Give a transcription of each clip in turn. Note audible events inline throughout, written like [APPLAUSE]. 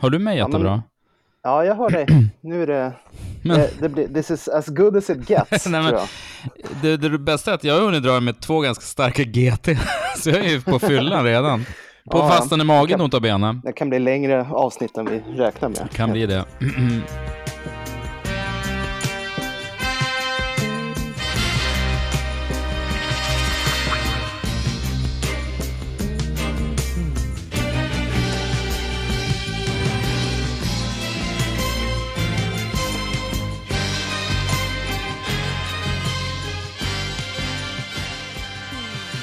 Hör du mig jättebra? Ja, men, ja jag hör dig. Nu är det... [CLEARS THROAT] Men... det, det blir, this is as good as it gets, [LAUGHS] Nej, men, tror jag. Det, det, bästa är att jag har hunnit dra med två ganska starka GT, [LAUGHS] så jag är ju på fyllan redan. På [LAUGHS] ja, fastande mage, nota bene. Det kan bli längre avsnitt än vi räknar med. Det kan bli det. [CLEARS THROAT]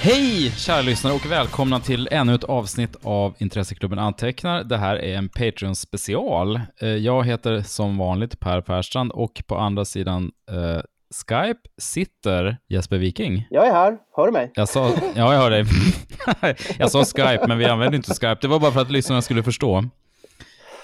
Hej kära lyssnare och välkomna till ännu ett avsnitt av Intresseklubben Antecknar. Det här är en Patreon special. Eh, jag heter som vanligt Per Perstrand och på andra sidan eh, Skype sitter Jesper Viking. Jag är här, hör du mig? Jag sa, ja, jag hör dig. [LAUGHS] jag sa Skype, men vi använder inte Skype. Det var bara för att lyssnarna skulle förstå.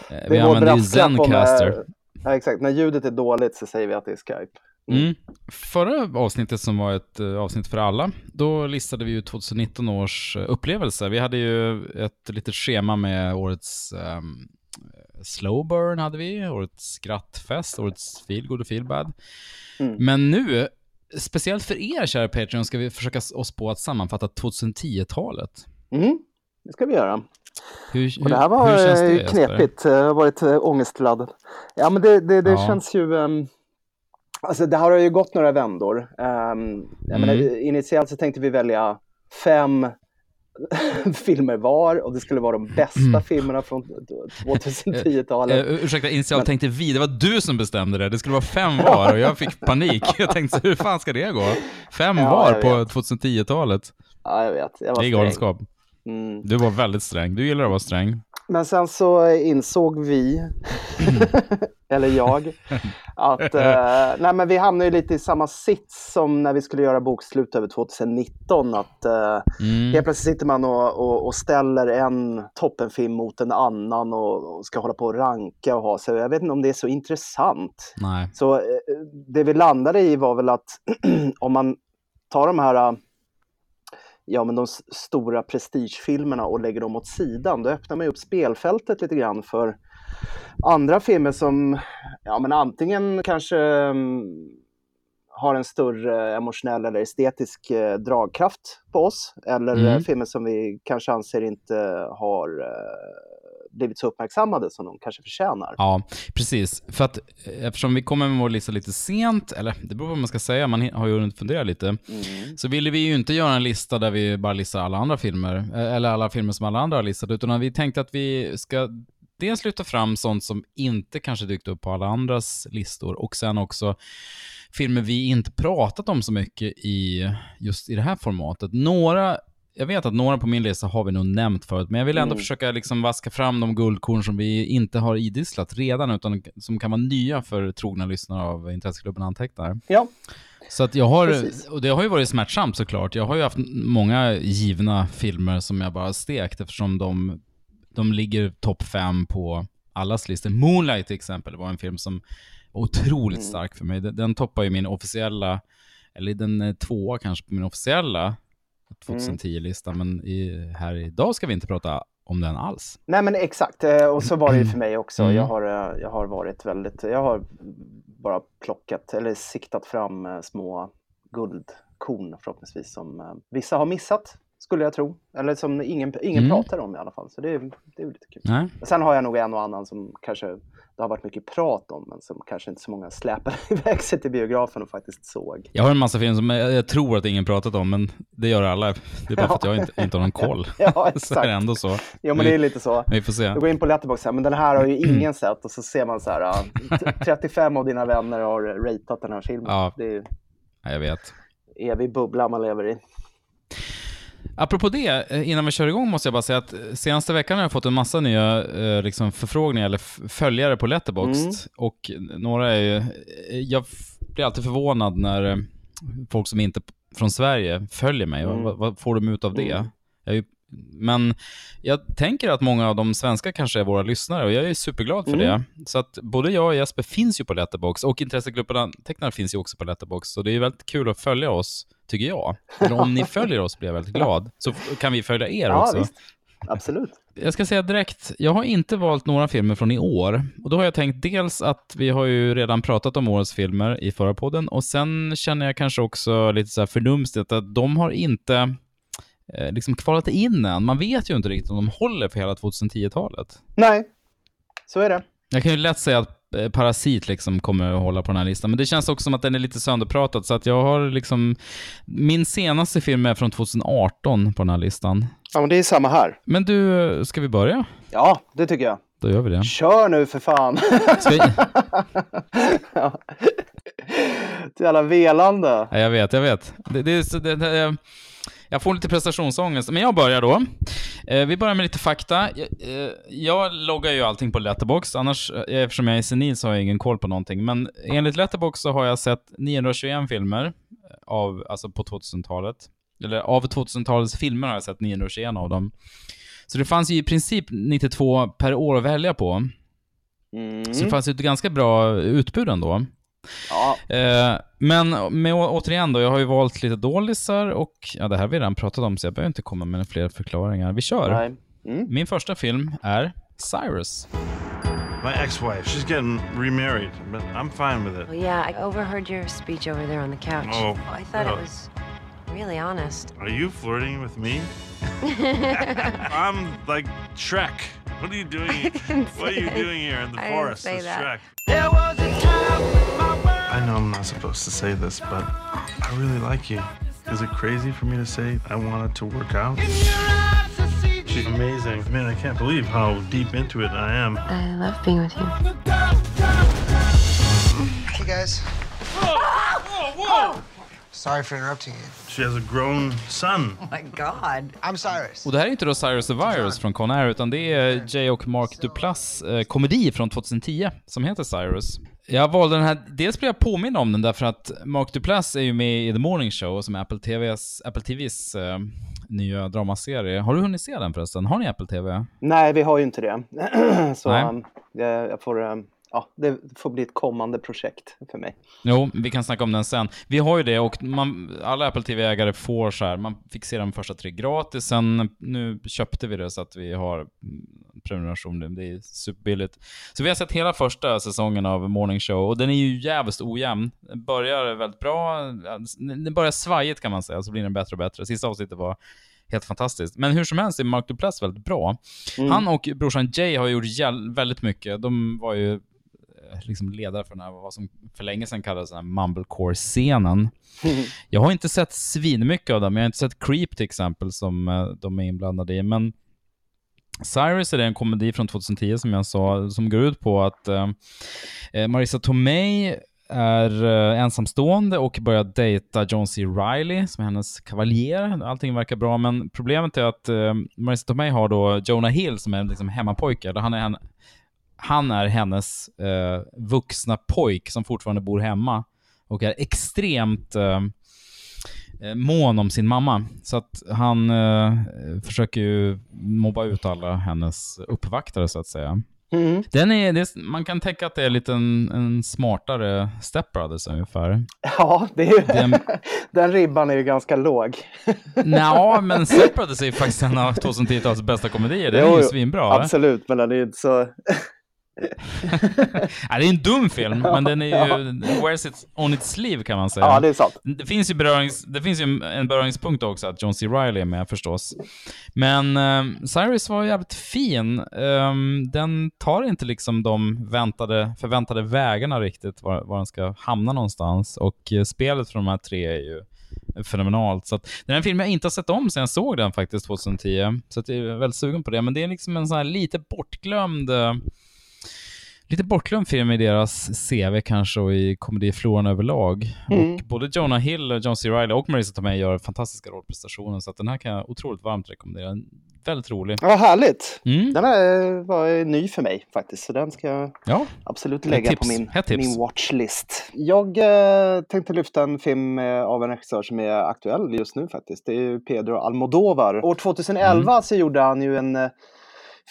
Eh, vi använder ju Zencaster. Ja, exakt. När ljudet är dåligt så säger vi att det är Skype. Mm. mm. Förra avsnittet som var ett uh, avsnitt för alla, då listade vi ju 2019 års uh, upplevelser. Vi hade ju ett litet schema med årets um, slow burn hade vi, årets skrattfest, årets feelgood och feelbad. Mm. Men nu, speciellt för er kära Patreon, ska vi försöka oss på att sammanfatta 2010-talet. Mm, det ska vi göra. Hur, och det här var det, knepigt, det har varit ångestladdat. Ja, men det, det, det ja. känns ju... Um Alltså det här har ju gått några vändor. Um, jag mm. menar, initialt så tänkte vi välja fem [LAUGHS] filmer var och det skulle vara de bästa mm. filmerna från 2010-talet. Uh, uh, ursäkta, initialt Men... tänkte vi, det var du som bestämde det. Det skulle vara fem [LAUGHS] var och jag fick panik. [LAUGHS] Jag tänkte, hur fan ska det gå? Fem ja, var på 2010-talet. Ja, jag vet. Jag var det är galenskap. Mm. Du var väldigt sträng. Du gillar att vara sträng. Men sen så insåg vi, [LAUGHS] eller jag, att eh, nej men vi hamnade ju lite i samma sits som när vi skulle göra bokslut över 2019. Att eh, mm. helt plötsligt sitter man och, och, och ställer en toppenfilm mot en annan och, och, ska hålla på och ranka och ha sig. Jag vet inte om det är så intressant. Nej. Så eh, det vi landade i var väl att [CLEARS THROAT] om man tar de här ja, men de stora prestigefilmerna och lägger dem åt sidan, då öppnar man upp spelfältet lite grann för andra filmer som ja, men antingen kanske um, har en större emotionell eller estetisk eh, dragkraft på oss, eller mm. Eh, filmer som vi kanske anser inte har eh, blivit så uppmärksammade som de kanske förtjänar. Ja, precis. För att eh, eftersom vi kommer med vår lista lite sent, eller det beror på vad man ska säga, man har ju hunnit fundera lite, mm. så ville vi ju inte göra en lista där vi bara listar alla andra filmer, eh, eller alla filmer som alla andra har listat, utan vi tänkte att vi ska dels lyfta fram sånt som inte kanske dykt upp på alla andras listor och sen också filmer vi inte pratat om så mycket i just i det här formatet. Några jag vet att några på min lista har vi nog nämnt förut, men jag vill ändå mm. försöka liksom vaska fram de guldkorn som vi inte har idisslat redan, utan som kan vara nya för trogna lyssnare av Intresseklubben Antecknar. Ja. Så att jag har, Precis. och det har ju varit smärtsamt såklart. Jag har ju haft många givna filmer som jag bara stekt eftersom de, de ligger topp fem på allas listor. Moonlight till exempel var en film som var otroligt mm. stark för mig. Den, den toppar ju min officiella, eller den är tvåa kanske på min officiella 2010-lista, mm. men i, här idag ska vi inte prata om den alls. Nej men exakt, eh, och så var det ju för mig också. Mm. Jag, har, eh, jag har varit väldigt, jag har bara plockat eller siktat fram eh, små guldkorn förhoppningsvis som vissa har missat skulle jag tro. Eller som ingen, ingen mm. pratar om i alla fall. Så det, det är lite kul. Nej. Sen har jag nog en och annan som kanske det har varit mycket prat om, men som kanske inte så många släpar [LAUGHS] iväg sig till biografen och faktiskt såg. Jag har en massa filmer som jag, jag tror att ingen pratat om, men det gör alla. Det är bara för att jag inte, inte har någon koll. [LAUGHS] ja, exakt. [LAUGHS] så är det ändå så. Ja, men det är lite så. Vi får se. Du går in på Letterboxd men den här har ju [CLEARS THROAT] ingen sett och så ser man så här, 35 av dina vänner har ratat den här filmen. Ja, det är ja jag vet. Evig bubbla man lever i. Apropå det, eh, innan vi kör igång måste jag bara säga att eh, senaste veckan har jag fått en massa nya eh, liksom, förfrågningar eller följare på Letterboxd. Mm. Och några är ju... Jag blir alltid förvånad när folk som inte är från Sverige följer mig. Mm. Vad, vad, får de ut av det? Mm. Men jag tänker att många av de svenska kanske är våra lyssnare och jag är superglad för mm. det. Så att både jag och Jesper finns ju på Letterbox och intressegrupperna tecknare finns ju också på Letterbox. Så det är väldigt kul att följa oss, tycker jag. [LAUGHS] Eller om ni följer oss blir jag väldigt glad. Så kan vi följa er ja, också. Visst. absolut. Jag ska säga direkt, jag har inte valt några filmer från i år. Och då har jag tänkt dels att vi har ju redan pratat om årets filmer i förra podden och sen känner jag kanske också lite så här förnumstigt att de har inte eh, liksom kvalat in än. Man vet ju inte riktigt om de håller för hela 2010-talet. Nej, så är det. Jag kan ju lätt säga att Parasit liksom kommer att hålla på den här listan. Men det känns också som att den är lite sönderpratad, så att jag har liksom... Min senaste film är från 2018 på den här listan. Ja, men det är samma här. Men du, ska vi börja? Ja, det tycker jag. Då gör vi det. Kör nu för fan! Ska vi... [LAUGHS] ja. Så jävla velande. Ja, jag vet, jag vet. Det, det, det, det, jag får lite prestationsångest, men jag börjar då. Eh, vi börjar med lite fakta. Jag, eh, jag loggar ju allting på Letterbox, annars, eh, eftersom jag är senil så har jag ingen koll på någonting. Men enligt Letterbox så har jag sett 921 filmer av, alltså på 2000-talet. Eller av 2000-talets filmer har jag sett 921 av dem. Så det fanns ju i princip 92 per år att välja på. Mm. Så det fanns ju ett ganska bra utbud ändå. Ja. Eh, men med, återigen då, jag har ju valt lite dålisar och ja, det här har vi redan pratat om så jag behöver inte komma med fler förklaringar. Vi kör. Mm. Min första film är Cyrus. My ex-wife, she's getting remarried, but I'm fine with it. Well, yeah, I overheard your speech over there on the couch. Oh, oh I thought it was really honest. Are you flirting with me? [LAUGHS] I'm like Shrek. What are you doing? What are you doing here in the I forest? Didn't say that. Shrek. There was a time I know I'm not supposed to say this, but I really like you. Is it crazy for me to say I wanted to work out? She's amazing. Man, I can't believe how deep into it I am. I love being with you. Hey, guys. Whoa! Whoa! Whoa! Sorry for interrupting you. She has a grown son. Oh my god. I'm Cyrus. Och det här är inte då Cyrus the Virus från Conair, utan det är Jay och Mark Duplass eh, komedi från 2010 som heter Cyrus. Jag valde den här, dels blev jag påminn om den därför att Mark Duplass är ju med i The Morning Show som är Apple TVs, Apple TVs eh, nya dramaserie. Har du hunnit se den förresten? Har ni Apple TV? Nej, vi har ju inte det. [CLEARS THROAT] Så. Um, jag får um, ja, det får bli ett kommande projekt för mig. Jo, vi kan snacka om den sen. Vi har ju det och man, alla Apple TV-ägare får så här, man fick se de första tre gratis, sen nu köpte vi det så att vi har prenumeration, det är superbilligt. Så vi har sett hela första säsongen av Morning Show och den är ju jävligt ojämn. Den börjar väldigt bra, den börjar svajigt kan man säga, så blir den bättre och bättre. Sista avsnittet var helt fantastiskt. Men hur som helst är Mark Duplass väldigt bra. Mm. Han och brorsan Jay har gjort väldigt mycket. De var ju liksom ledare för den här, vad som för länge sedan kallades den här mumblecore-scenen. [LAUGHS] Jag har inte sett svinmycket av dem, jag har inte sett Creep till exempel som eh, de är inblandade i, men Cyrus är en komedi från 2010 som jag sa, som går ut på att eh, eh, Marissa Tomei är eh, ensamstående och börjar dejta John C. Reilly som är hennes kavaljer. Allting verkar bra, men problemet är att eh, Marissa Tomei har då Jonah Hill som är liksom hemmapojke. Han är, han är hennes eh, vuxna pojk som fortfarande bor hemma och är extremt eh, mån om sin mamma. Så att han eh, försöker ju mobba ut alla hennes uppvaktare så att säga. Mm. Den är, är, man kan tänka att det är lite en, en smartare Step Brothers ungefär. Ja, det är ju, den, [LAUGHS] den ribban är ju ganska låg. [LAUGHS] Nej, men [LAUGHS] Step Brothers är ju faktiskt en av 2010-talets bästa komedier. Den jo, är ju svinbra. Absolut, men den är ju inte så... ja, det är en dum film, [LAUGHS] men den är ju, wears it on its sleeve kan man säga. Ja, det är sant. Det finns ju, berörings, det finns ju en beröringspunkt också, att John C. Reilly är med förstås. Men um, Cyrus var jävligt fin. Um, den tar inte liksom de väntade, förväntade vägarna riktigt, var, var den ska hamna någonstans. Och uh, spelet från de här tre är ju fenomenalt. Så att, det är en film jag inte har sett om sen jag såg den faktiskt 2010. Så att jag är väldigt sugen på det. Men det är liksom en sån här lite bortglömd uh, lite bortglömd film i deras CV kanske och i komedifloran överlag. Mm. Och både Jonah Hill, John C. Reilly och Marissa Tomei gör fantastiska rollprestationer så att den här kan jag otroligt varmt rekommendera. Väldigt rolig. Ja, härligt. Mm. Den här var ny för mig faktiskt, så den ska jag ja. absolut lägga på min, min watchlist. Jag eh, tänkte lyfta en film eh, av en regissör som är aktuell just nu faktiskt. Det är Pedro Almodovar. År 2011 mm. så gjorde han ju en eh,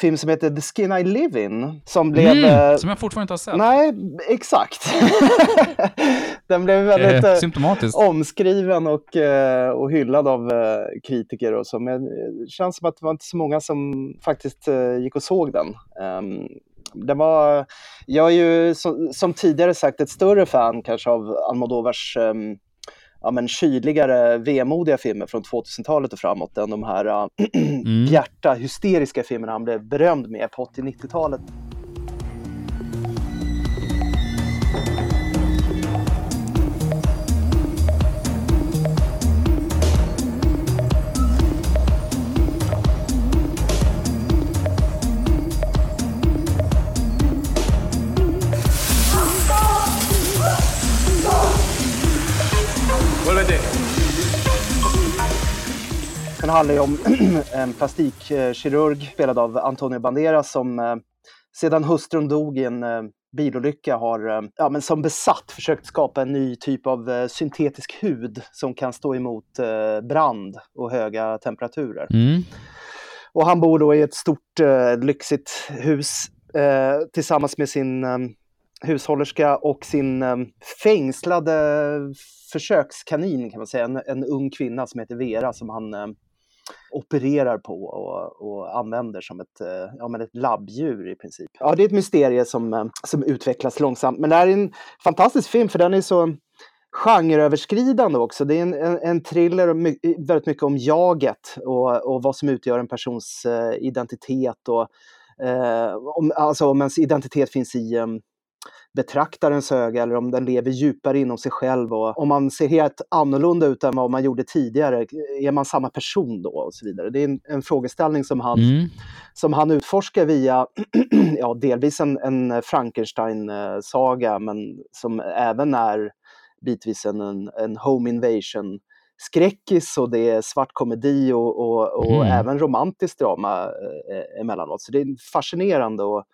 film som heter The Skin I Live In. Som blev... Mm, eh, som jag fortfarande inte har sett. Nej, exakt. [LAUGHS] Den blev väldigt Eh, eh, omskriven och, eh, och hyllad av eh, kritiker och så. Men det känns som att det var inte så många som faktiskt eh, gick och såg den. Ehm, det var, jag är ju som, som tidigare sagt ett större fan kanske av Almodovars ehm, ja, men kyligare, vemodiga filmer från 2000-talet och framåt än de här äh, [CLEARS THROAT] Mm. bjärta, hysteriska filmerna han blev berömd med på 80-90-talet. Den handlar ju om [CLEARS THROAT] en plastikkirurg spelad av Antonio Banderas som eh, sedan hustrun dog i en eh, bilolycka har eh, ja, men som besatt försökt skapa en ny typ av syntetisk hud som kan stå emot brand och höga temperaturer. Mm. Och han bor då i ett stort lyxigt hus tillsammans med sin hushållerska och sin fängslade försökskanin kan man säga. En, en ung kvinna som heter Vera som han opererar på och, och använder som ett, eh, ja, men ett labbdjur i princip. Ja, det är ett mysterie som, eh, som utvecklas långsamt. Men det här är en fantastisk film för den är så genreöverskridande också. Det är en, en, en thriller my, väldigt mycket om jaget och, och vad som utgör en persons eh, identitet och eh, om, alltså om ens identitet finns i um, betraktarens öga eller om den lever djupare inom sig själv och om man ser helt annorlunda ut än vad man gjorde tidigare, är man samma person då och så vidare. Det är en, en frågeställning som han, Mm. som han utforskar via [CLEARS THROAT] ja, delvis en, en Frankenstein-saga men som även är bitvis en, en, home invasion skräckis och det är svart komedi och, och, och Mm. även romantiskt drama eh, emellanåt. Så det är fascinerande och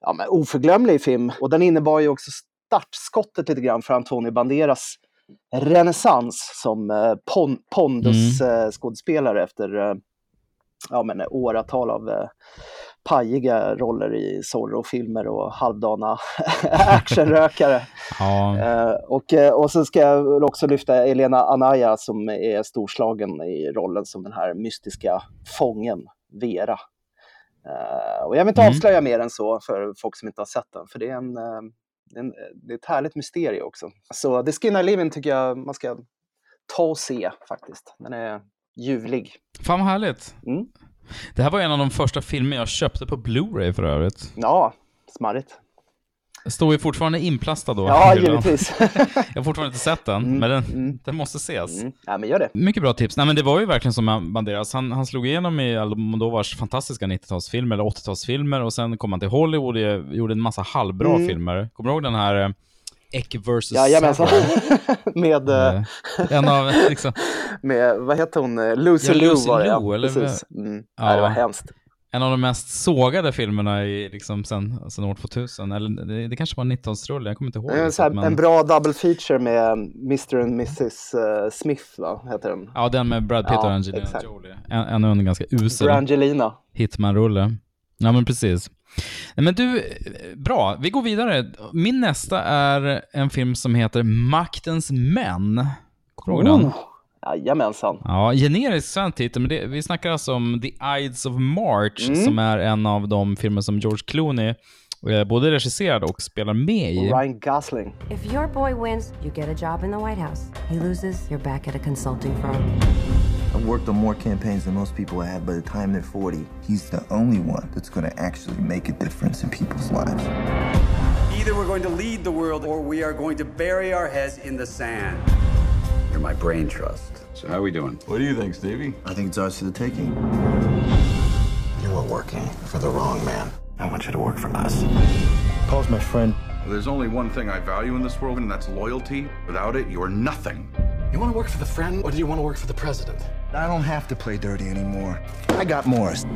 ja, men oförglömlig film. Och den innebar ju också startskottet lite grann för Antonio Banderas renässans som eh, pon, pondus-skådespelare efter eh, ja, men, åratal av eh, pajiga roller i Zorro-filmer och halvdana [LAUGHS] actionrökare. [LAUGHS] Ja. Eh, och, eh, och så ska jag också lyfta Elena Anaya som är storslagen i rollen som den här mystiska fången Vera. Eh, och jag vill inte Mm. avslöja mer än så för folk som inte har sett den, för det är, en, eh, en, det är ett härligt mysterium också. Så The Skin I Live In tycker jag man ska ta och se faktiskt. Den är ljuvlig. Fan vad härligt. Mm. Det här var en av de första filmer jag köpte på Blu-ray för övrigt. Ja, smarrigt. Det står ju fortfarande inplastad då. Ja, givetvis. [LAUGHS] Jag har fortfarande inte sett den, Mm, men den, mm. den måste ses. Mm. Ja, men gör det. Mycket bra tips. Nej men det var ju verkligen som Banderas, han, han slog igenom i Almodovars fantastiska 90-talsfilmer, eller 80-talsfilmer, och sen kom han till Hollywood och gjorde en massa halvbra Mm. filmer. Kommer du ihåg den här eh, Eck vs. Jajamensan. [LAUGHS] Med, eh, Eh, En av, liksom, [LAUGHS] med, vad heter hon, Lucy Ja, Lucy var det, Liu, eller Precis. Mm. Ja. Ja. det var hemskt. En av de mest sågade filmerna i, liksom, sen, sen år 2000. Eller det, det kanske var 19-rulle, jag kommer inte ihåg. Det en, så här, men- en bra double feature med Mr and Mrs eh, Smith, va? heter den. Ja, den med Brad Pitt Ja, och Angelina exakt. Jolie. En, en ganska usel Brangelina. Hitman-rulle. Ja, men precis. Men du, bra. Vi går vidare. Min nästa är en film som heter Maktens män. Kommer du ihåg den? Jajamensan. Ja, generisk svensk titel, men det, vi snackar alltså om The Ides of March, Mm. som är en av de filmer som George Clooney eh, både regisserade och spelar med i. Och Ryan Gosling. If your boy wins, you get a job in the White House. He loses, you're back at a consulting firm. I've worked on more campaigns than most people have. By the time they're 40, he's the only one that's going to actually make a difference in people's lives. Either we're going to lead the world or we are going to bury our heads in the sand. You're my brain trust. So, how are we doing? What do you think, Stevie? I think it's ours for the taking. You are working for the wrong man. I want you to work for us. Paul's my friend. There's only one thing I value in this world, and that's loyalty. Without it, you're nothing. You want to work for the friend, or do you want to work for the president? I don't have to play dirty anymore. I got Morris.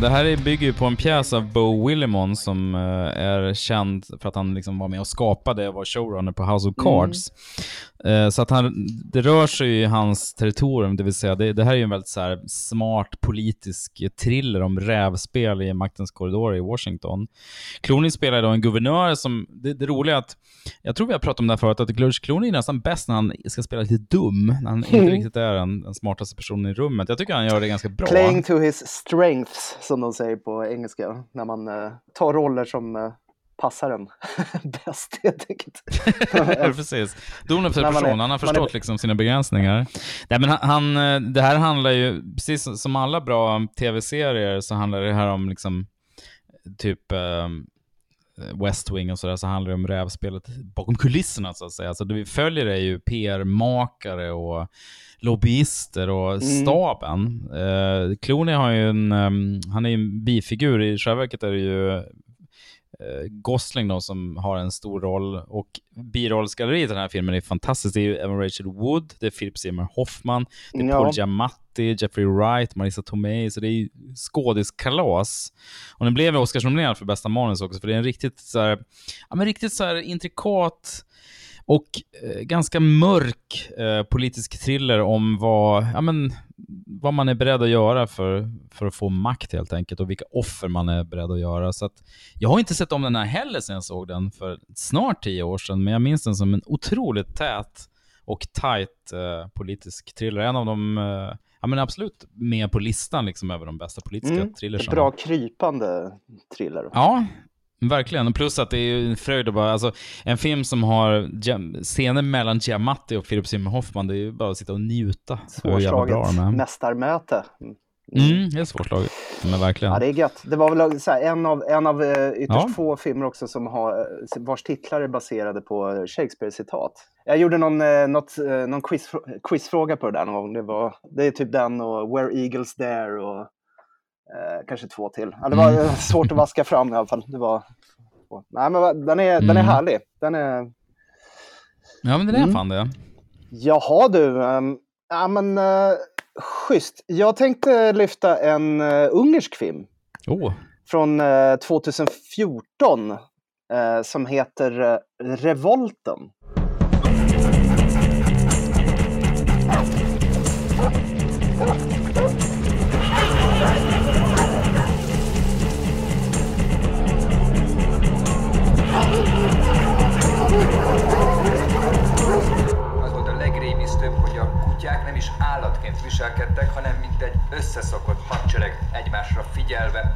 Det här bygger ju på en pjäs av Bo Willimon som uh, är känd för att han liksom var med och skapade och var showrunner på House of Cards. Mm. Uh, så att han, det rör sig i hans territorium, det vill säga det, det här är ju en väldigt så här, smart politisk thriller om rävspel i maktens korridor i Washington. Clooney spelar då en guvernör som, det, det roliga är att, jag tror vi har pratat om det här förut, att George Clooney är nästan bäst när han ska spela lite dum, när han inte [LAUGHS] riktigt är den, den smartaste personen i rummet. Jag tycker han gör det ganska bra. Playing to his strengths, som de säger på engelska, när man uh, tar roller som uh, passar en [LAUGHS] bäst helt enkelt. [LAUGHS] Precis. Don efter person, är, han har förstått är... liksom sina begränsningar. Nej, men han, han, eh, det här handlar ju, precis som alla bra tv-serier, så handlar det här om liksom typ um, West Wing och sådär, så handlar det om rävspelet bakom kulisserna så att säga. Så det vi följer är ju PR-makare och lobbyister och mm. staben. Uh, Clooney har ju en, um, han är ju en bifigur, i själva verket är det ju Gosling då som har en stor roll och birollsgalleriet i den här filmen är fantastiskt. Det är ju Evan Rachel Wood, det är Philip Seymour Hoffman, det är ja. Paul Giamatti, Jeffrey Wright, Marisa Tomei, så det är ju skådiskalas. Och den blev Oscarsnominerad för bästa manus också, för det är en riktigt så här, ja men riktigt så här intrikat och eh, ganska mörk eh, politisk thriller om vad, ja, men, vad man är beredd att göra för, för att få makt helt enkelt och vilka offer man är beredd att göra. Så att, jag har inte sett om den här heller sedan jag såg den för snart tio år sedan, men jag minns den som en otroligt tät och tight eh, politisk thriller. En av de eh, ja, men absolut med på listan liksom, över de bästa politiska mm, thrillersarna. Bra krypande thriller. Ja, Verkligen, plus att det är en fröjd att bara, alltså en film som har scener mellan Giamatti och Philip Seymour Hoffman, det är ju bara att sitta och njuta. Svårslaget mästarmöte. Mm, det är svårslaget, men verkligen. Ja, det är gött. Det var väl här, en av, en av eh, ytterst ja. få filmer också som har, eh, vars titlar är baserade på Shakespeare-citat. Jag gjorde någon, eh, något, någon quiz, quizfråga på det där någon gång. Det, var, det är typ den och Where Eagles Dare och Eh, kanske två till. Ja, det var mm. [LAUGHS] svårt att vaska fram i alla fall. Det var... Nej, men den är, mm. den är härlig. Den är... Ja, men den är mm. fan det. Jaha du. Um, ja, men uh, schysst. Jag tänkte lyfta en uh, ungersk film. Oh. Från uh, 2014 uh, som heter Revolten. Is állatként viselkedtek, hanem mint egy összeszokott hadsereg egymásra figyelve.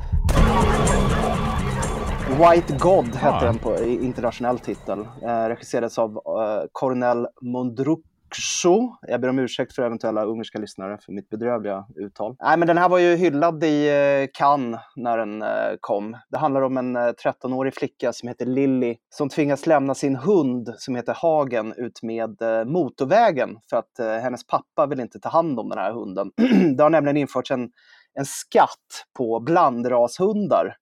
White God hette den på internationell titel. Eh, regisserades av eh, Cornel Mondruk Ksho. Jag ber om ursäkt för eventuella ungerska lyssnare för mitt bedrövliga uttal. Nej, men den här var ju hyllad i eh, Cannes när den eh, kom. Det handlar om en eh, 13-årig flicka som heter Lilly som tvingas lämna sin hund som heter Hagen ut med motorvägen för att hennes pappa vill inte ta hand om den här hunden. [CLEARS THROAT] det har nämligen införts en, en skatt på blandrashundar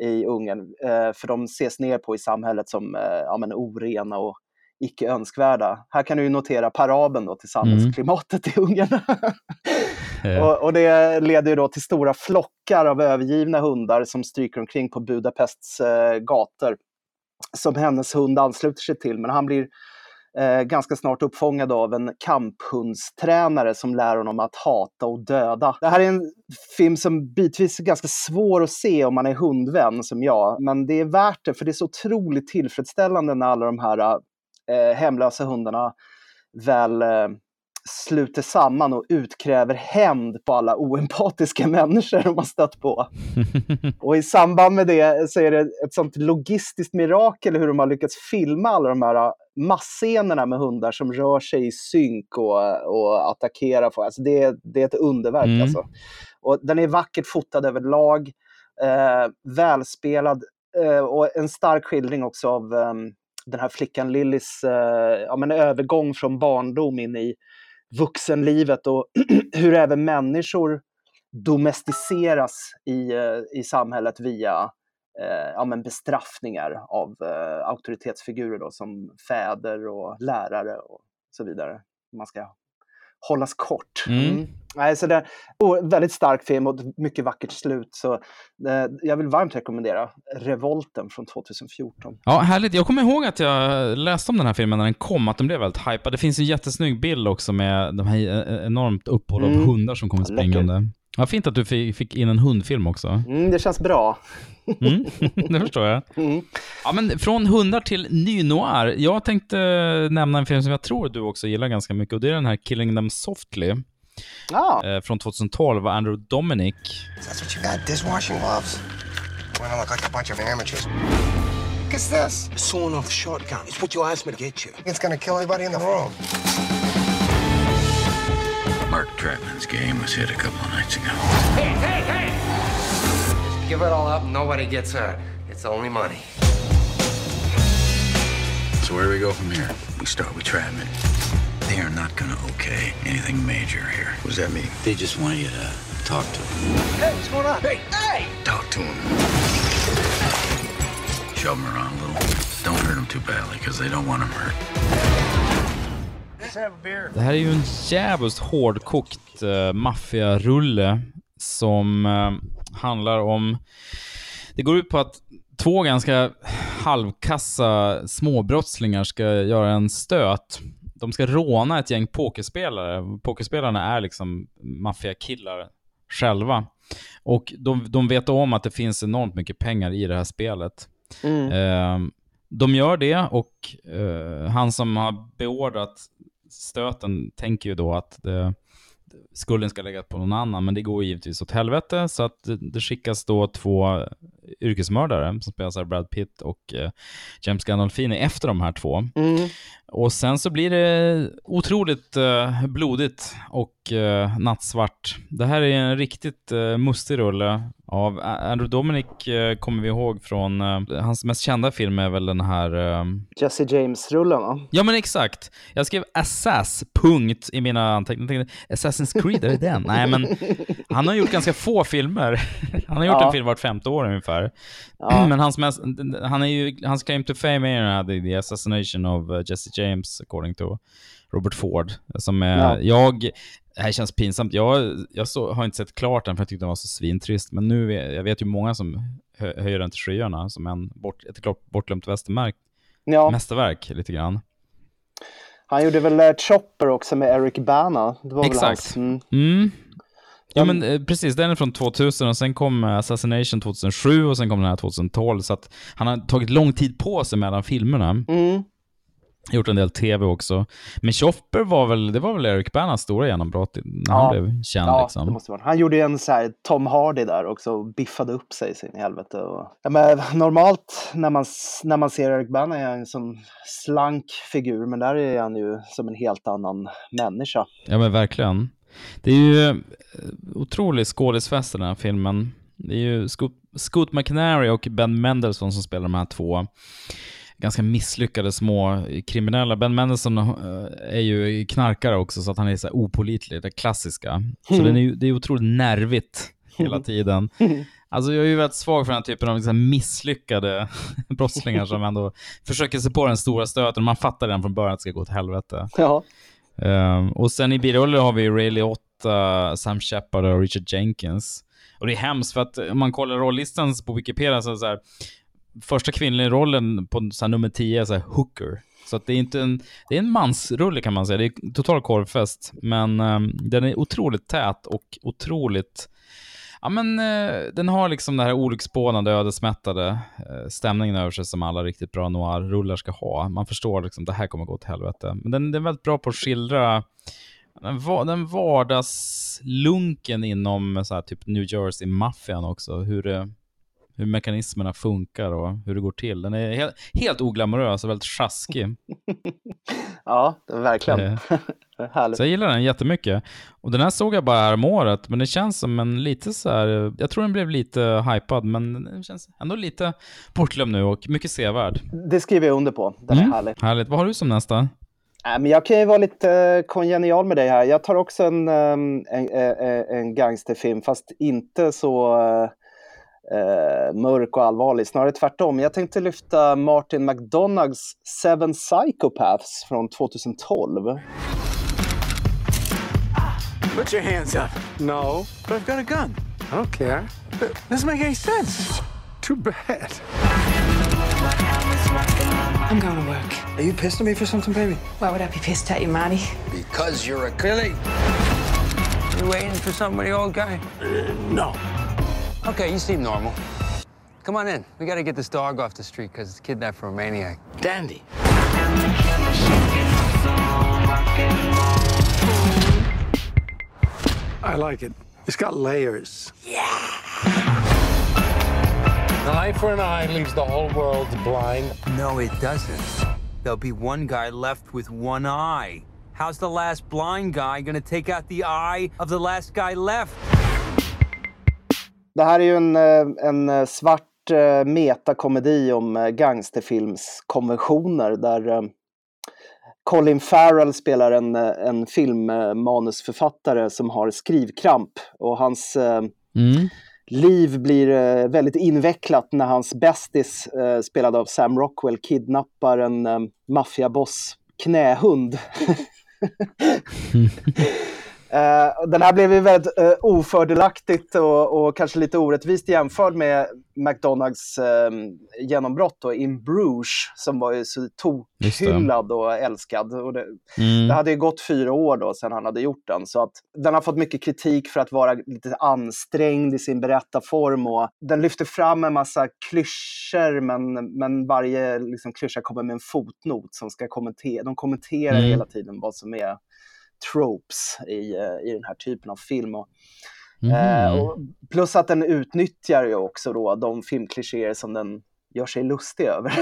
i Ungern, för de ses ner på i samhället som ja, men orena och icke önskvärda. Här kan du notera parabeln då till samhällsklimatet mm. i Ungern. [LAUGHS] och, och, det leder då till stora flockar av övergivna hundar som stryker omkring på Budapests eh, gator. Som hennes hund ansluter sig till, men han blir eh, ganska snart uppfångad av en kamphundstränare som lär honom att hata och döda. Det här är en film som bitvis är ganska svår att se om man är hundvän som jag, men det är värt det för det är så otroligt tillfredsställande när alla de här eh, hemlösa hundarna väl eh, sluter samman och utkräver hämnd på alla oempatiska [LAUGHS] människor de har stött på. [LAUGHS] och i samband med det så är det ett sånt logistiskt mirakel hur de har lyckats filma alla de här eh, massscenerna med hundar som rör sig i synk och, och attackerar. Folk. Alltså det, det är ett underverk. Mm. Alltså. Och den är vackert fotad överlag, eh, välspelad eh, och en stark skildring också av um, den här flickan Lillys eh, ja, men övergång från barndom in i vuxenlivet och [CLEARS THROAT] hur även människor domesticeras i, eh, i samhället via eh, ja, men bestraffningar av eh, auktoritetsfigurer då, som fäder och lärare och så vidare. Man ska hållas kort. Mm. Mm. Nej, så det, och väldigt stark film och mycket vackert slut. Så eh, jag vill varmt rekommendera Revolten från 2014. Ja, härligt. Jag kommer ihåg att jag läste om den här filmen när den kom, att den blev väldigt hypad. Det finns en jättesnygg bild också med de här eh, enormt uppehåll av Mm. hundar som kommer springande. Ja, fint att du fi- fick in en hundfilm också. Mm, det känns bra. Mm, det förstår jag. [LAUGHS] Mm. Ja, men från hundar till ny-noir. Jag tänkte nämna en film som jag tror du också gillar ganska mycket och det är den här Killing Them Softly Ah, eh, från 2012 av Andrew Dominic. That's what you got, dishwashing gloves? We don't look like a bunch of amateurs. What's this? A sawn off shotgun. It's what you asked me to get you. It's gonna kill everybody in the room. Mark Trapman's game was hit a couple of nights ago. Hey, hey, hey! Just give it all up, nobody gets hurt. It's only money. So where do we go from here? We start with Trapman. They are not gonna okay anything major here. What does that mean? They just want you to talk to them. Hey, what's going on? Hey, hey! Talk to them. Shove them around a little. Don't hurt them too badly, because they don't want them hurt. Det här är ju en jävligt hårdkokt uh, maffiarulle som eh, handlar om... Det går ut på att två ganska halvkassa småbrottslingar ska göra en stöt. De ska råna ett gäng pokerspelare. Pokerspelarna är liksom maffiakillar själva. Och de, de vet om att det finns enormt mycket pengar i det här spelet. mm. Eh, de gör det och eh, han som har beordrat stöten tänker ju då att det, skulden ska läggas på någon annan, men det går givetvis åt helvete, så att det, det skickas då två yrkesmördare som spelas av Brad Pitt och eh, James Gandolfini efter de här två. Mm. Och sen så blir det otroligt eh, blodigt och eh, nattsvart. Det här är en riktigt eh, mustig rulle av Andrew Dominic eh, kommer vi ihåg från, eh, hans mest kända film är väl den här eh, Jesse James-rullen va? Ja men exakt. Jag skrev Assass, punkt, i mina anteckningar. Assassin's Creed, är det den? Nej men, han har gjort ganska få filmer. [LAUGHS] Han har gjort Ja. en film vart femte år ungefär. Ja. [CLEARS THROAT] Men hans, mest, han är ju, hans claim to fame är ju den här, the, assassination of uh, Jesse James, according to Robert Ford. Som är, Ja. jag, det här känns pinsamt. Jag, jag så, har inte sett klart den för jag tyckte den var så svintrist. Men nu, vet- jag vet ju många som hö, höjer den till skyarna som en bort, ett klart bortglömt västermärk, Ja, mästerverk lite grann. han gjorde väl eh, Chopper också med Eric Bana. Det var Väl Exakt. hans, mm. Mm. Ja men eh, precis, den är från 2000 och sen kom eh, Assassination 2007 och sen kom den här 2012 så att han har tagit lång tid på sig mellan filmerna. Mm. Gjort en del tv också. Men Chopper var väl, det var väl Eric Banas stora genombrott när han blev känd Ja, liksom. det måste vara. Han gjorde ju en så här Tom Hardy där också och biffade upp sig sin i helvete. Och, ja, men, normalt när man, när man ser Eric Bana är han en sån slank figur, men där är han ju som en helt annan människa. Ja men verkligen. Det är ju eh, otrolig skådisfest i den här filmen. Det är ju Scoot, Scoot McNairy och Ben Mendelsohn som spelar de här två ganska misslyckade små kriminella. Ben Mendelsohn eh, är ju knarkare också så att han är så här opålitlig, det klassiska. Så Mm. den är ju, det är otroligt nervigt hela [LAUGHS] tiden. Alltså jag är ju väldigt svag för den här typen av liksom misslyckade [LAUGHS] brottslingar som ändå försöker sig på den stora stöten. Man fattar redan från början att det ska gå åt helvete. Ja. Um, och sen i biroller har vi Ray Liotta, Sam Shepard och Richard Jenkins. Och det är hemskt för att eh, om man kollar rollistan på Wikipedia så är det så här, första kvinnliga rollen på så här, nummer 10 är så här, hooker. Så att det är inte en, det är en mansrulle kan man säga. Det är total korvfest. Men um, den är otroligt tät och otroligt Ja men eh, den har liksom den här olycksbådande, ödesmättade eh, stämningen över sig som alla riktigt bra noir-rullar ska ha. Man förstår liksom det här kommer gå åt helvete. Men den, den är väldigt bra på att skildra den, va- den vardagslunken inom så här, typ New Jersey-maffian också. Hur, det, hur mekanismerna funkar och hur det går till. Den är helt, helt oglamorös och väldigt sjaskig. [LAUGHS] Ja, är verkligen. Eh. [LAUGHS] Så jag gillar den jättemycket. Och den här såg jag bara här om året, men det känns som en lite så här, jag tror den blev lite hypad, men den känns ändå lite bortglömd nu och mycket sevärd. Det skriver jag under på. Den är Mm, härlig. Härligt. Vad har du som nästa? Äh, men jag kan ju vara lite eh, kongenial med dig här. Jag tar också en, ehm, en, en, en gangsterfilm, fast inte så eh, mörk och allvarlig. Snarare tvärtom. Jag tänkte lyfta Martin McDonaghs Seven Psychopaths från 2012. Put your hands up. No, but I've got a gun. I don't care. It doesn't make any sense. Too bad. I'm going to work. Are you pissed at me for something, baby? Why would I be pissed at you, Marty? Because you're a Billy. You waiting for somebody, old guy? No. Okay, you seem normal. Come on in. We gotta get this dog off the street because it's kidnapped from a maniac. Dandy. I like it. It's got layers. An eye for an eye leaves the whole world blind. No, it doesn't. There'll be one guy left with one eye. How's the last blind guy gonna take out the eye of the last guy left? Det här är ju en, eh, en eh, svart eh, metakomedi om gangsterfilmskonventioner där Colin Farrell spelar en, en filmmanusförfattare som har skrivkramp och hans Mm. liv blir väldigt invecklat när hans bästis, spelad av Sam Rockwell, kidnappar en maffiaboss knähund. [LAUGHS] [LAUGHS] [LAUGHS] Eh, den här blev ju väldigt eh, ofördelaktigt och, och kanske lite orättvist jämförd med McDonalds eh, genombrott då, In Bruges som var ju så tokhyllad och älskad. Och det, Mm. det hade ju gått fyra år då sedan han hade gjort den. Så att den har fått mycket kritik för att vara lite ansträngd i sin berättarform. Och den lyfter fram en massa klyschor men, men varje liksom, klyscha kommer med en fotnot som ska kommentera. De kommenterar Mm. hela tiden vad som är tropes i, eh, i den här typen av film. Och, eh, och plus att den utnyttjar ju också då de filmklichéer som den gör sig lustig över.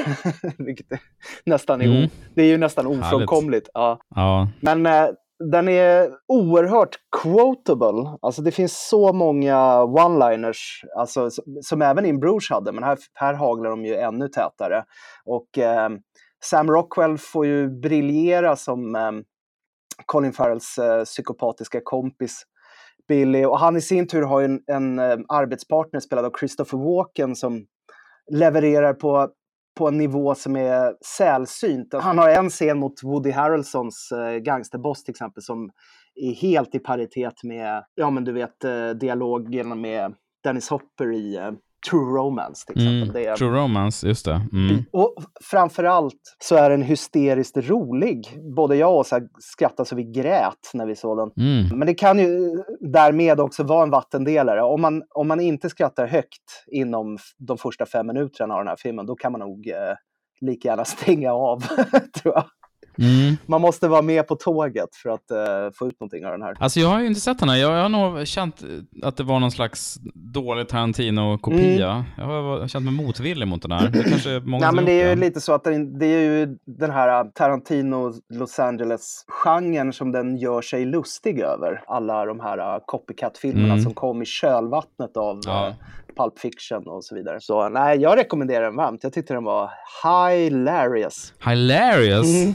[LAUGHS] Vilket är nästan är, Mm. o- det är ju nästan ofrånkomligt. Ja. Ja. Men eh, den är oerhört quotable. Alltså det finns så många one-liners, alltså, som, som även In Bruges hade, men här, här haglar de ju ännu tätare. Och eh, Sam Rockwell får ju briljera som eh, Colin Farrells eh, psykopatiska kompis Billy. Och han i sin tur har ju en, en eh, arbetspartner spelad av Christopher Walken som levererar på, på en nivå som är sällsynt. Han har en scen mot Woody Harrelsons eh, gangsterboss till exempel som är helt i paritet med, ja men du vet, eh, dialogen med Dennis Hopper i eh, True Romance till exempel. Mm. Är, True Romance, just det. Mm. och framförallt så är den hysteriskt rolig. Både jag och så skrattade så vi grät när vi såg den. Mm. Men det kan ju därmed också vara en vattendelare. Om man, om man inte skrattar högt inom de första fem minuterna av den här filmen, då kan man nog eh, lika gärna [LAUGHS] stänga av, [LAUGHS] tror jag. Mm. Man måste vara med på tåget för att eh, få ut någonting av den här. Alltså jag har ju inte sett den här. Jag, jag har nog känt att det var någon slags dålig Tarantino-kopia. Mm. Jag har känt mig motvillig mot den här. Det kanske är många Nej, men det är ju lite så att den, det är ju den här Tarantino Los Angeles-genren som den gör sig lustig över. Alla de här uh, copycat-filmerna Mm. som kom i kölvattnet av Ja. uh, Pulp Fiction och så vidare. Så nej, jag rekommenderar den varmt. Jag tyckte den var hilarious. Hilarious! Mm.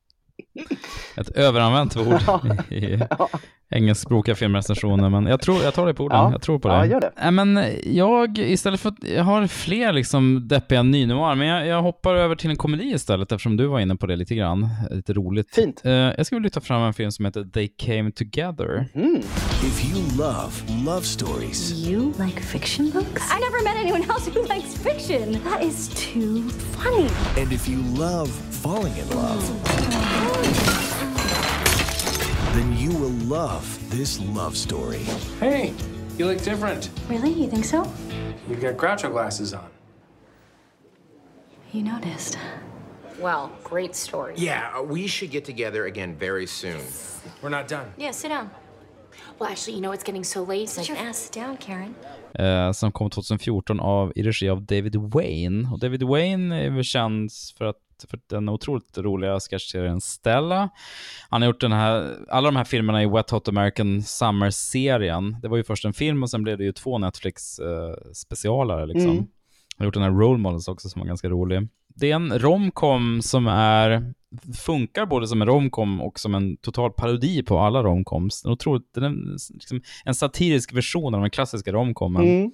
Ett överanvänt ord i engelskspråkiga filmrecensioner, men jag, tror, jag tar det på orden. Ja. Jag tror på det. Ja, gör det. Nej, men jag, istället för att, jag har fler liksom deppiga nynoir, men jag, jag hoppar över till en komedi istället, eftersom du var inne på det lite grann. Lite roligt. Fint. Eh, jag ska lyfta fram en film som heter They Came Together. If you love love stories, You like fiction books? I never met anyone else who likes fiction. That is too funny. and if you love falling in love, then you will love this love story. Hey, you look different. Really? You think so? You've got Groucho glasses on. You noticed. Well, great story. Yeah, uh, we should get together again very soon. We're not done. Yeah, sit down. Well, actually, you know it's getting so late. Sit your ass down, Karen. eh, som kom 2014 av, i regi av David Wayne. Och David Wayne är väl känd för att för den otroligt roliga sketchserien Stella. Han har gjort den här, alla de här filmerna i Wet Hot American Summer-serien. Det var ju först en film och sen blev det ju två Netflix-specialare liksom. Mm. Han har gjort den här Role Models också som var ganska rolig. Det är en romcom som är, funkar både som en romcom och som en total parodi på alla romcoms. Den otroligt, den är liksom en satirisk version av den klassiska romcomen. Mm.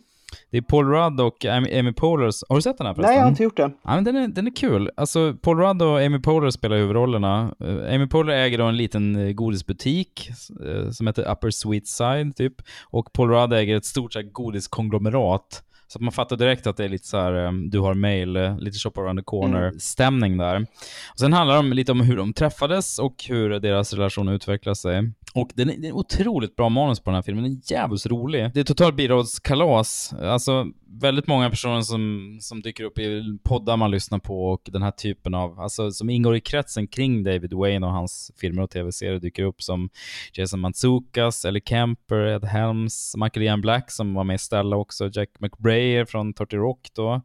Det är Paul Rudd och Amy, Amy Poehler. Har du sett den här förresten? Nej, jag har inte gjort det. Ja, men den, är, den är kul. Alltså, Paul Rudd och Amy Poehler spelar huvudrollerna. Uh, Amy Poehler äger då en liten uh, godisbutik uh, som heter Upper Sweet Side, typ. Och Paul Rudd äger ett stort så här, godiskonglomerat. Så att man fattar direkt att det är lite så här, du har mail, lite shop around the corner-stämning mm. där. Och sen handlar det lite om hur de träffades och hur deras relation utvecklar sig. Och den är, det är otroligt bra manus på den här filmen. Den är jävligt rolig. Det är totalt bidragskalas. Alltså, väldigt många personer som, som dyker upp i poddar man lyssnar på och den här typen av, alltså som ingår i kretsen kring David Wayne och hans filmer och tv-serier dyker upp som Jason Mantzoukas, Ellie Kemper, Ed Helms, Michael Ian Black som var med i Stella också, Jack McBrayer från 30 Rock då.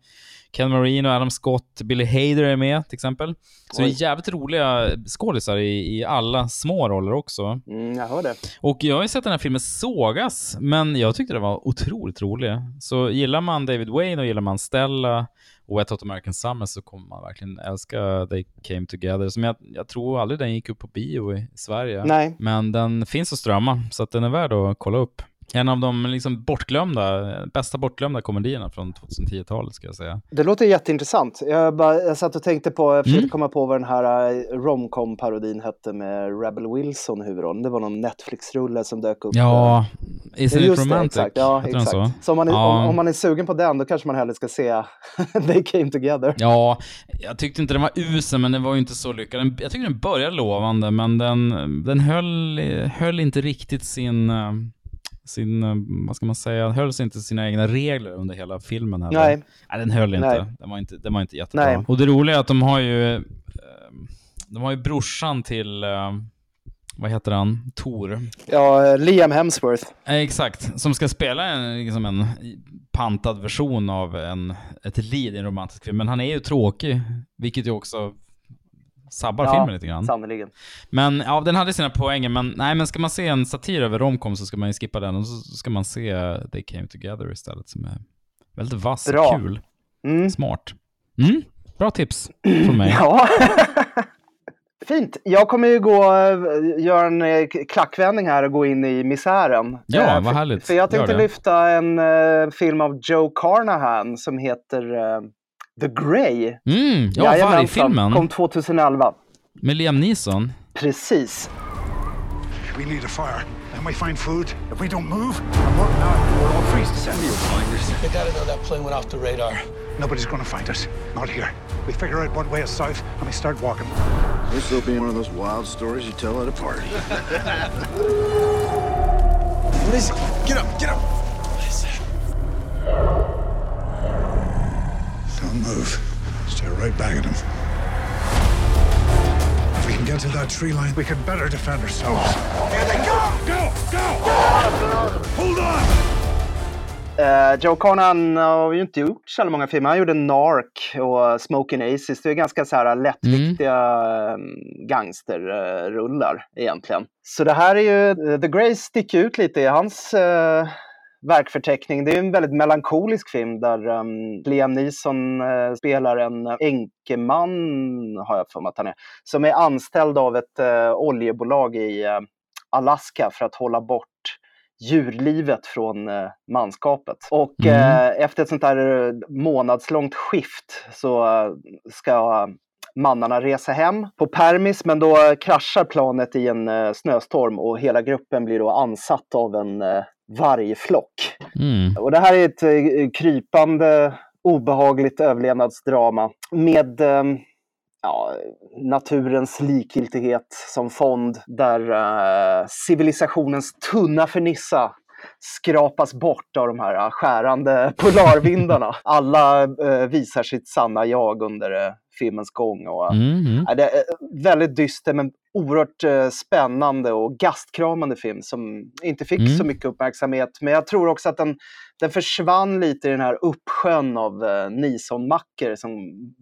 Ken Marino, Adam Scott, Billy Hader är med till exempel. Så Oj. det är jävligt roliga skådisar i, i alla små roller också. Mm, jag hör det. Och jag har ju sett den här filmen sågas, men jag tyckte det var otroligt rolig. Så gillar man David Wayne och gillar man Stella och Wet Hot American Summer så kommer man verkligen älska They Came Together. Som jag, jag tror aldrig den gick upp på bio i Sverige. Nej. Men den finns att strömma, så att den är värd att kolla upp. En av de liksom bortglömda, bästa bortglömda komedierna från 2010-talet ska jag säga. Det låter jätteintressant. Jag, bara, jag satt och tänkte på, jag försökte mm. komma på vad den här uh, romcom-parodin hette med Rebel Wilson huvudrollen. Det var någon Netflix-rulle som dök upp. Ja, Is it romantic? Det, exakt. Ja, exakt. Så, så om, man är, ja. om, om, man är sugen på den, då kanske man hellre ska se [LAUGHS] They Came Together. Ja, jag tyckte inte den var usel, men den var ju inte så lyckad. Jag tycker den började lovande, men den, den höll, höll inte riktigt sin sin, eh, vad ska man säga, höll sig inte sina egna regler under hela filmen. Heller. Nej. Nej, den höll inte. Nej. Den var inte, den var inte jättebra. Nej. Och det roliga är att de har ju, eh, de har ju brorsan till, eh, vad heter han, Tor? Ja, Liam Hemsworth. Exakt, som ska spela en, liksom en pantad version av en, ett lead i en romantisk film. Men han är ju tråkig, vilket ju också sabbar ja, filmen lite grann. Sannoliken. Men ja, den hade sina poänger, men nej, men ska man se en satir över romcom så ska man ju skippa den och så ska man se They Came Together istället som är väldigt vass och kul. Mm. Smart. Mm. Bra tips från mig. [CLEARS THROAT] ja. [LAUGHS] Fint. Jag kommer ju gå, göra en eh, klackvändning här och gå in i misären. Ja, vad härligt. För jag tänkte lyfta en uh, film av Joe Carnahan som heter The Grey. Mm, ja, vargfilmen. Kom 2011. Med Liam Neeson. Precis. We need a fire. And we find food. If we don't move, we're all freeze to set. You'll find us. They gotta know that plane went off the radar. Nobody's gonna find us. Not here. We figure out one way is south and we start walking. This will be one of those wild stories you tell at a party. [LAUGHS] what is it? Get up, get up! What is that? Don't move. Stay right back at him. If we can get to that tree line, we can better defend ourselves. Here they go! Go! Go! Hold on! Uh, Joe Conan har ju inte gjort så många filmer. Han gjorde Narc och Smoking Aces. Det är ganska så här lättviktiga mm. gangsterrullar egentligen. Så det här är ju, The Grey sticker ut lite i hans uh, verkförteckning. Det är en väldigt melankolisk film där um, Liam Neeson uh, spelar en enkeman, har jag för mig att han är, som är anställd av ett uh, oljebolag i uh, Alaska för att hålla bort djurlivet från manskapet. Och mm. efter ett sånt där månadslångt skift så ska mannarna resa hem på permis men då kraschar planet i en snöstorm och hela gruppen blir då ansatt av en vargflock. Mm. Och det här är ett eh, krypande, obehagligt överlevnadsdrama med eh, ja, naturens likgiltighet som fond där eh, civilisationens tunna fernissa skrapas bort av de här skärande polarvindarna. [LAUGHS] Alla eh, visar sitt sanna jag under eh, filmens gång. Och, mm, mm. det är väldigt dyster men oerhört eh, spännande och gastkramande film som inte fick mm. så mycket uppmärksamhet. Men jag tror också att den, den försvann lite i den här uppsjön av eh, Nison-mackor som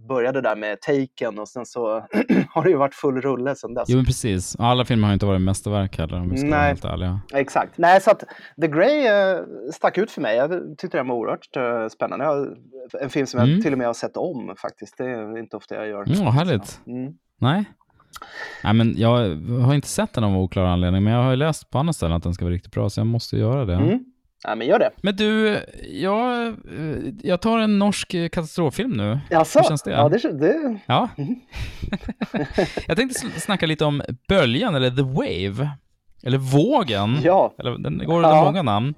började där med Taken och sen så [CLEARS THROAT] har det ju varit full rulle sen dess. Jo, men precis. Alla filmer har inte varit mästerverk heller om vi ska vara helt ärliga. Exakt. Nej, så att The Grey eh, stack ut för mig. Jag tyckte den var oerhört eh, spännande. Jag, en film som mm. jag till och med har sett om faktiskt. Det är inte ofta jag gör. Mm, härligt. Mm. Nej, Nej, men jag har inte sett den av oklar anledning, men jag har läst på andra ställen att den ska vara riktigt bra, så jag måste göra det. Mm. Ja, men gör det. Men du, jag, eh, jag tar en norsk eh, katastroffilm nu. Jaså? Hur känns det? Ja, det, det... Ja. [LAUGHS] jag tänkte snacka lite om Böljan, eller The Wave. Eller Vågen. Ja. Eller, den går under Ja. många namn.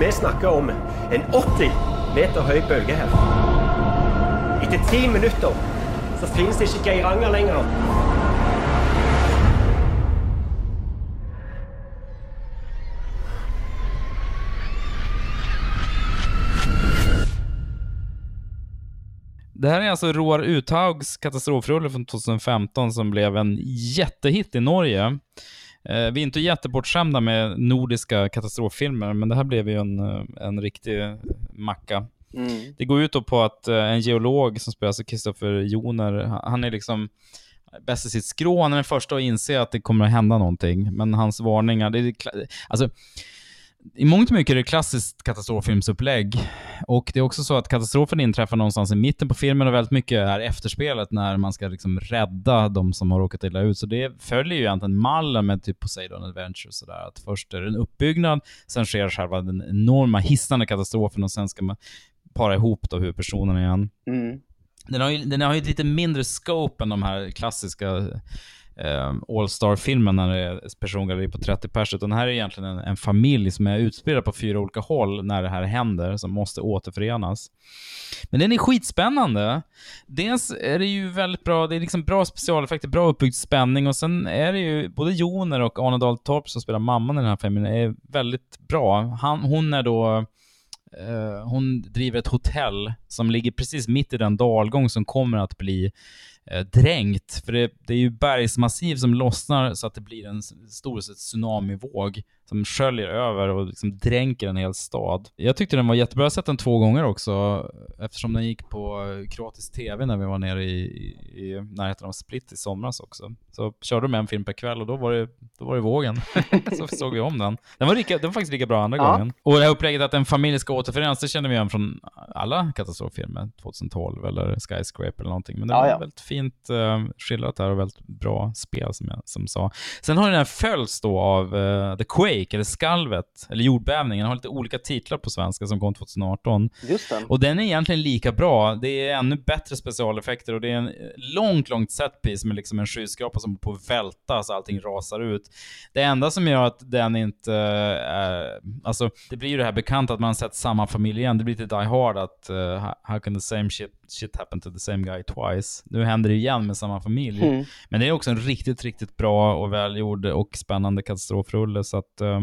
Vi snakker om en 80 meter høy bølge her. Etter ti minutter så finns det ikke Geiranger lenger. Det här är alltså Roar Uthaugs katastrofrulle från 2015 som blev en jättehit i Norge. Eh, vi är inte jättebortskämda med nordiska katastroffilmer, men det här blev ju en, eh, en riktig macka. Mm. Det går ut då på att eh, en geolog som spelas av Kristoffer Joner, han- är liksom bäst i sitt skrå. Han är den första att inse att det kommer att hända någonting. Men hans varningar, det är, alltså, i mångt och mycket är det klassiskt katastroffilmsupplägg. Och det är också så att katastrofen inträffar någonstans i mitten på filmen och väldigt mycket är efterspelet när man ska liksom rädda de som har råkat illa ut. Så det följer ju egentligen mallen med typ Poseidon Adventure och sådär. Att först är det en uppbyggnad, sen sker själva den enorma hisnande katastrofen och sen ska man para ihop då huvudpersonen igen. Mm. Den har, ju, den har ju lite mindre scope än de här klassiska eh, All-Star-filmerna när det är persongalleri på 30 pers. Utan den här är egentligen en, en familj som är utspridda på fyra olika håll när det här händer, som måste återförenas. Men den är skitspännande. Dels är det ju väldigt bra, det är liksom bra specialeffekter, bra uppbyggd spänning och sen är det ju både Joner och Arne Dahl Torp som spelar mamman i den här filmen är väldigt bra. Han, hon är då Eh, hon driver ett hotell som ligger precis mitt i den dalgång som kommer att bli eh, dränkt. För det, det är ju bergsmassiv som lossnar så att det blir en stor så, tsunamivåg som sköljer över och liksom dränker en hel stad. Jag tyckte den var jättebra. Jag har sett den två gånger också eftersom den gick på eh, kroatisk tv när vi var nere i, i, närheten av Split i somras också. Så körde de en film per kväll och då var det, då var det vågen. [LAUGHS] så såg vi om den. Den var, lika, den var faktiskt lika bra andra Ja. gången. Och det här upplägget att en familj ska återförenas, det känner vi igen från alla katastroffilmer. 2012 eller Skyscraper eller någonting. Men det Ja, var ja. väldigt fint uh, skildrat där och väldigt bra spel som jag som sa. Sen har den här följts då av eh, The Quake, eller Skalvet, eller Jordbävningen. Den har lite olika titlar på svenska som kom 2018. Just det. Och den är egentligen lika bra. Det är ännu bättre specialeffekter och det är en eh, långt, långt setpiece med liksom en skyskrapa som är på att välta så allting rasar ut. Det enda som gör att den inte eh, är... Alltså, det blir ju det här bekanta att man har sett samma familj igen. Det blir lite Die Hard att uh, how can the same shit, shit happen to the same guy twice? Nu händer det igen med samma familj. Mm. Men det är också en riktigt, riktigt bra och välgjord och spännande katastrofrulle. Så att, eh,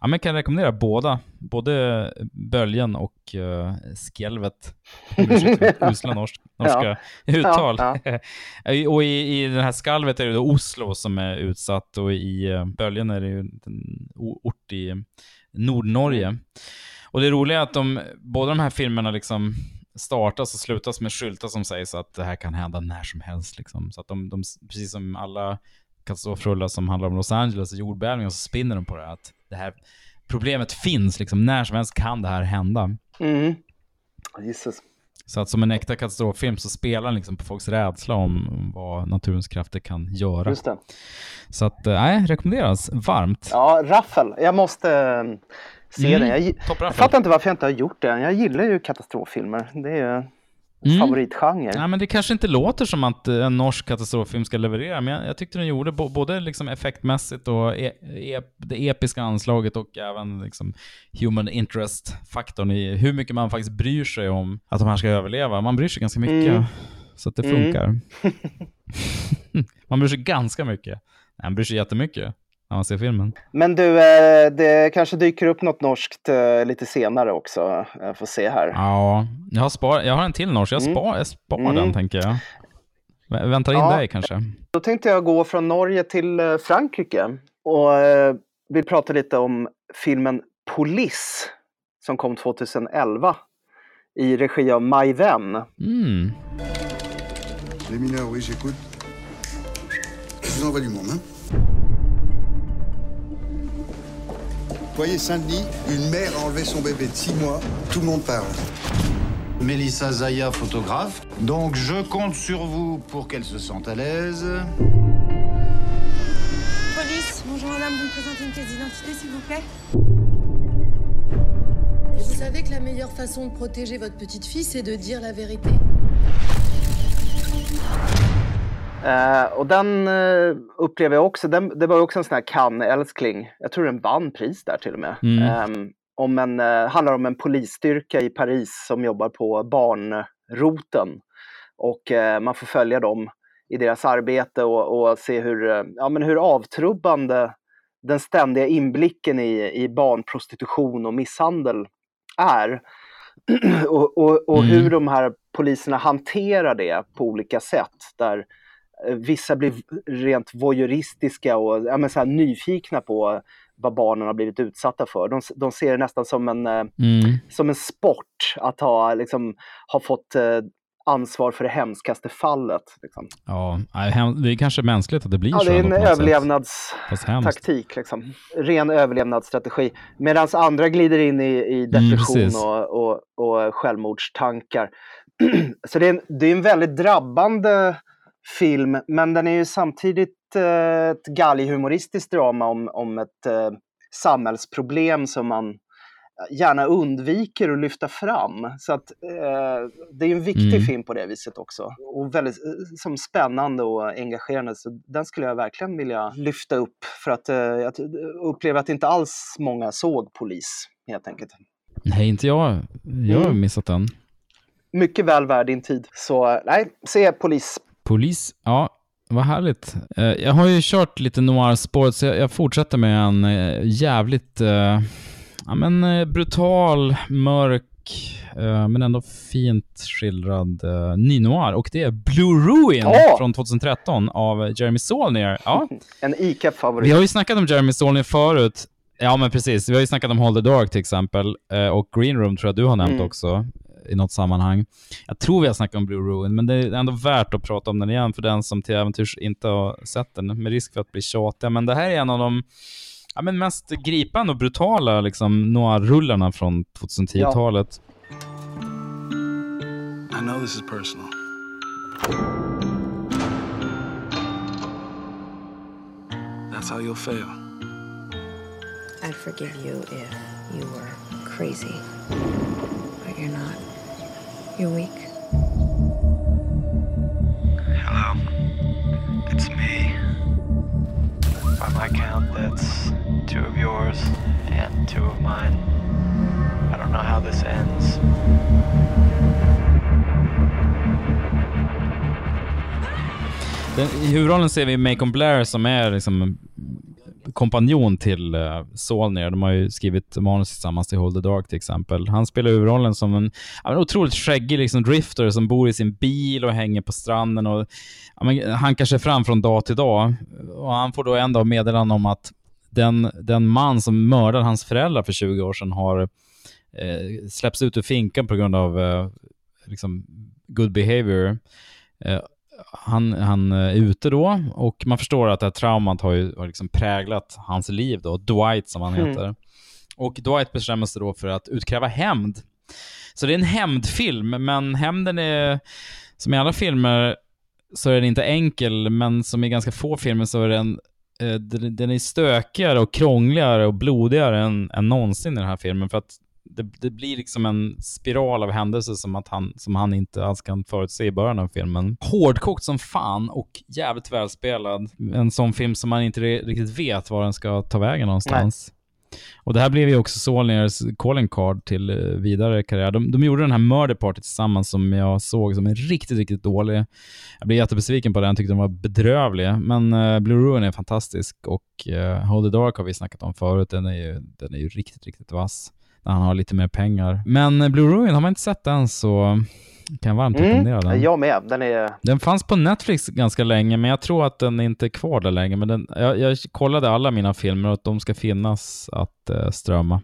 ja, men jag kan rekommendera båda. Både Böljen och Skelvet. Ursäkta, [LAUGHS] Usla norsk, norska Ja. uttal. Ja, [LAUGHS] och i, i den här skalvet är det då Oslo som är utsatt och i uh, Böljen är det ju en ort i Nordnorge. Och det roliga är att de, båda de här filmerna liksom startas och slutas med skyltar som säger så att det här kan hända när som helst. Liksom. Så att de, de, precis som alla katastrofrullar som handlar om Los Angeles och jordbävningar så spinner de på det att det här problemet finns, liksom, när som helst kan det här hända. Mm. Jesus. Så att som en äkta katastroffilm så spelar den liksom på folks rädsla om vad naturens krafter kan göra. Just det. Så att, eh, nej, rekommenderas varmt. Ja, Raffel. Jag måste eh, se Mm, den. Jag, jag fattar inte varför jag inte har gjort det. Jag gillar ju katastroffilmer. Det är Mm. favoritgenre. Nej, men det kanske inte låter som att eh, en norsk katastroffilm ska leverera, men jag, jag tyckte den gjorde både liksom effektmässigt och e, e, det episka anslaget och även liksom human interest-faktorn i hur mycket man faktiskt bryr sig om att de här ska överleva. Man bryr sig ganska mycket, Mm. så att det Mm. funkar. [LAUGHS] [LAUGHS] man bryr sig ganska mycket. Man bryr sig jättemycket när man ser filmen. Men du, eh, det kanske dyker upp något norskt eh, lite senare också. Jag får se här. Ja, jag har, spar, jag har en till norsk. Jag Mm. spar, jag spar Mm. den, tänker jag. Vä- Väntar in Ja. dig kanske. Då tänkte jag gå från Norge till eh, Frankrike och vill prata lite om filmen Police som kom 2011 i regi av Mai Wen. Mm. Les mineurs, oui, j'écoute. Je vous envoie du monde, hein Foyer Saint-Denis, une mère a enlevé son bébé de 6 mois, tout le monde parle. Mélissa Zaya, photographe. Donc je compte sur vous pour qu'elle se sente à l'aise. Police, bonjour madame, vous me présentez une pièce d'identité s'il vous plaît Vous savez que la meilleure façon de protéger votre petite fille, c'est de dire la vérité. Eh, och den eh, upplever jag också, den, det var också en sån här Cannes-älskling. Jag tror den vann pris där till och med. Mm. Ehm, om en, eh, handlar om en polisstyrka i Paris som jobbar på barnroten. Och eh, man får följa dem i deras arbete och, och se hur, ja, men hur avtrubbande den ständiga inblicken i, i barnprostitution och misshandel är. [CLEARS THROAT] och och, och Mm. hur de här poliserna hanterar det på olika sätt. Där vissa blir rent voyeuristiska och ja, men så nyfikna på vad barnen har blivit utsatta för. De, de ser det nästan som en, eh, Mm. som en sport att ha, liksom, ha fått eh, ansvar för det hemskaste fallet. Liksom. Ja, det är kanske mänskligt att det blir Ja, så. det är en överlevnadstaktik. Liksom. Ren överlevnadsstrategi. Medan andra glider in i, i depression Mm, och, och, och självmordstankar. [CLEARS THROAT] så det är, en, det är en väldigt drabbande film, men den är ju samtidigt eh, ett galghumoristiskt drama om, om ett eh, samhällsproblem som man gärna undviker att lyfta fram. Så att eh, det är en viktig Mm. film på det viset också. Och väldigt eh, som spännande och engagerande. Så den skulle jag verkligen vilja lyfta upp för att eh, jag upplever att inte alls många såg Polis helt enkelt. Nej, inte jag. Jag har Mm. missat den. Mycket väl värd din tid. Så nej, se Polis. Polis, ja, vad härligt. Eh, Jag har ju kört lite noir-spåret, så jag, fortsätter med en eh, jävligt eh, ja, men, brutal, mörk, men ändå fint skildrad uh, ny-noir. Och det är Blue Ruin Åh! från 2013 av Jeremy Saulnier. Ja. [LAUGHS] En ICAP-favorit. Vi har ju snackat om Jeremy Saulnier förut. Ja, men precis. Vi har ju snackat om Hold the Dark till exempel. Och Green Room tror jag du har nämnt Mm. också i något sammanhang. Jag tror vi har snackat om Blue Ruin, men det är ändå värt att prata om den igen för den som till äventyrs inte har sett den, med risk för att bli tjatig. Men det här är en av de ja, men mest gripande och brutala liksom, noir-rullarna från 2010-talet. I know this is personal. That's how you'll fail. I'd forgive you if you were crazy. But you're. You're weak. Hello. It's me. By my count, that's two of yours and two of mine. I don't know how this ends. Den, I huvudrollen ser vi Macon Blair som är liksom kompanjon till eh, uh, Saulnier. De har ju skrivit manus tillsammans till Hold the Dark till exempel. Han spelar huvudrollen som en, ja, en otroligt skäggig liksom, drifter som bor i sin bil och hänger på stranden och ja, men, hankar sig fram från dag till dag. Och han får då en dag meddelande om att den, den man som mördade hans föräldrar för 20 år sedan har eh, släppts ut ur finkan på grund av eh, liksom good behavior. Eh, han, han är ute då och man förstår att det här traumat har ju har liksom präglat hans liv då, Dwight som han Mm. heter. Och Dwight bestämmer sig då för att utkräva hämnd. Så det är en hämndfilm, men hämnden är, som i alla filmer, så är den inte enkel, men som i ganska få filmer så är den, eh, den den är stökigare och krångligare och blodigare än, än någonsin i den här filmen. För att det, det blir liksom en spiral av händelser som, att han, som han inte alls kan förutse i början av filmen. Hårdkokt som fan och jävligt välspelad. En sån film som man inte riktigt vet var den ska ta vägen någonstans. Och det här blev ju också Saulniers calling card till eh, vidare karriär. De, de gjorde den här Murder Party tillsammans som jag såg som en riktigt, riktigt dålig. Jag blev jättebesviken på den, tyckte den var bedrövlig. Men uh, Blue Ruin är fantastisk och uh, Hold the Dark har vi snackat om förut. Den är ju, den är ju riktigt, riktigt vass. När han har lite mer pengar. Men eh, Blue Ruin, har man inte sett den så kan jag varmt rekommendera den. Mm, jag med. Den är... Den fanns på Netflix ganska länge, men jag tror att den inte är kvar där längre. Men den, jag, jag kollade alla mina filmer och att de ska finnas att eh, strömma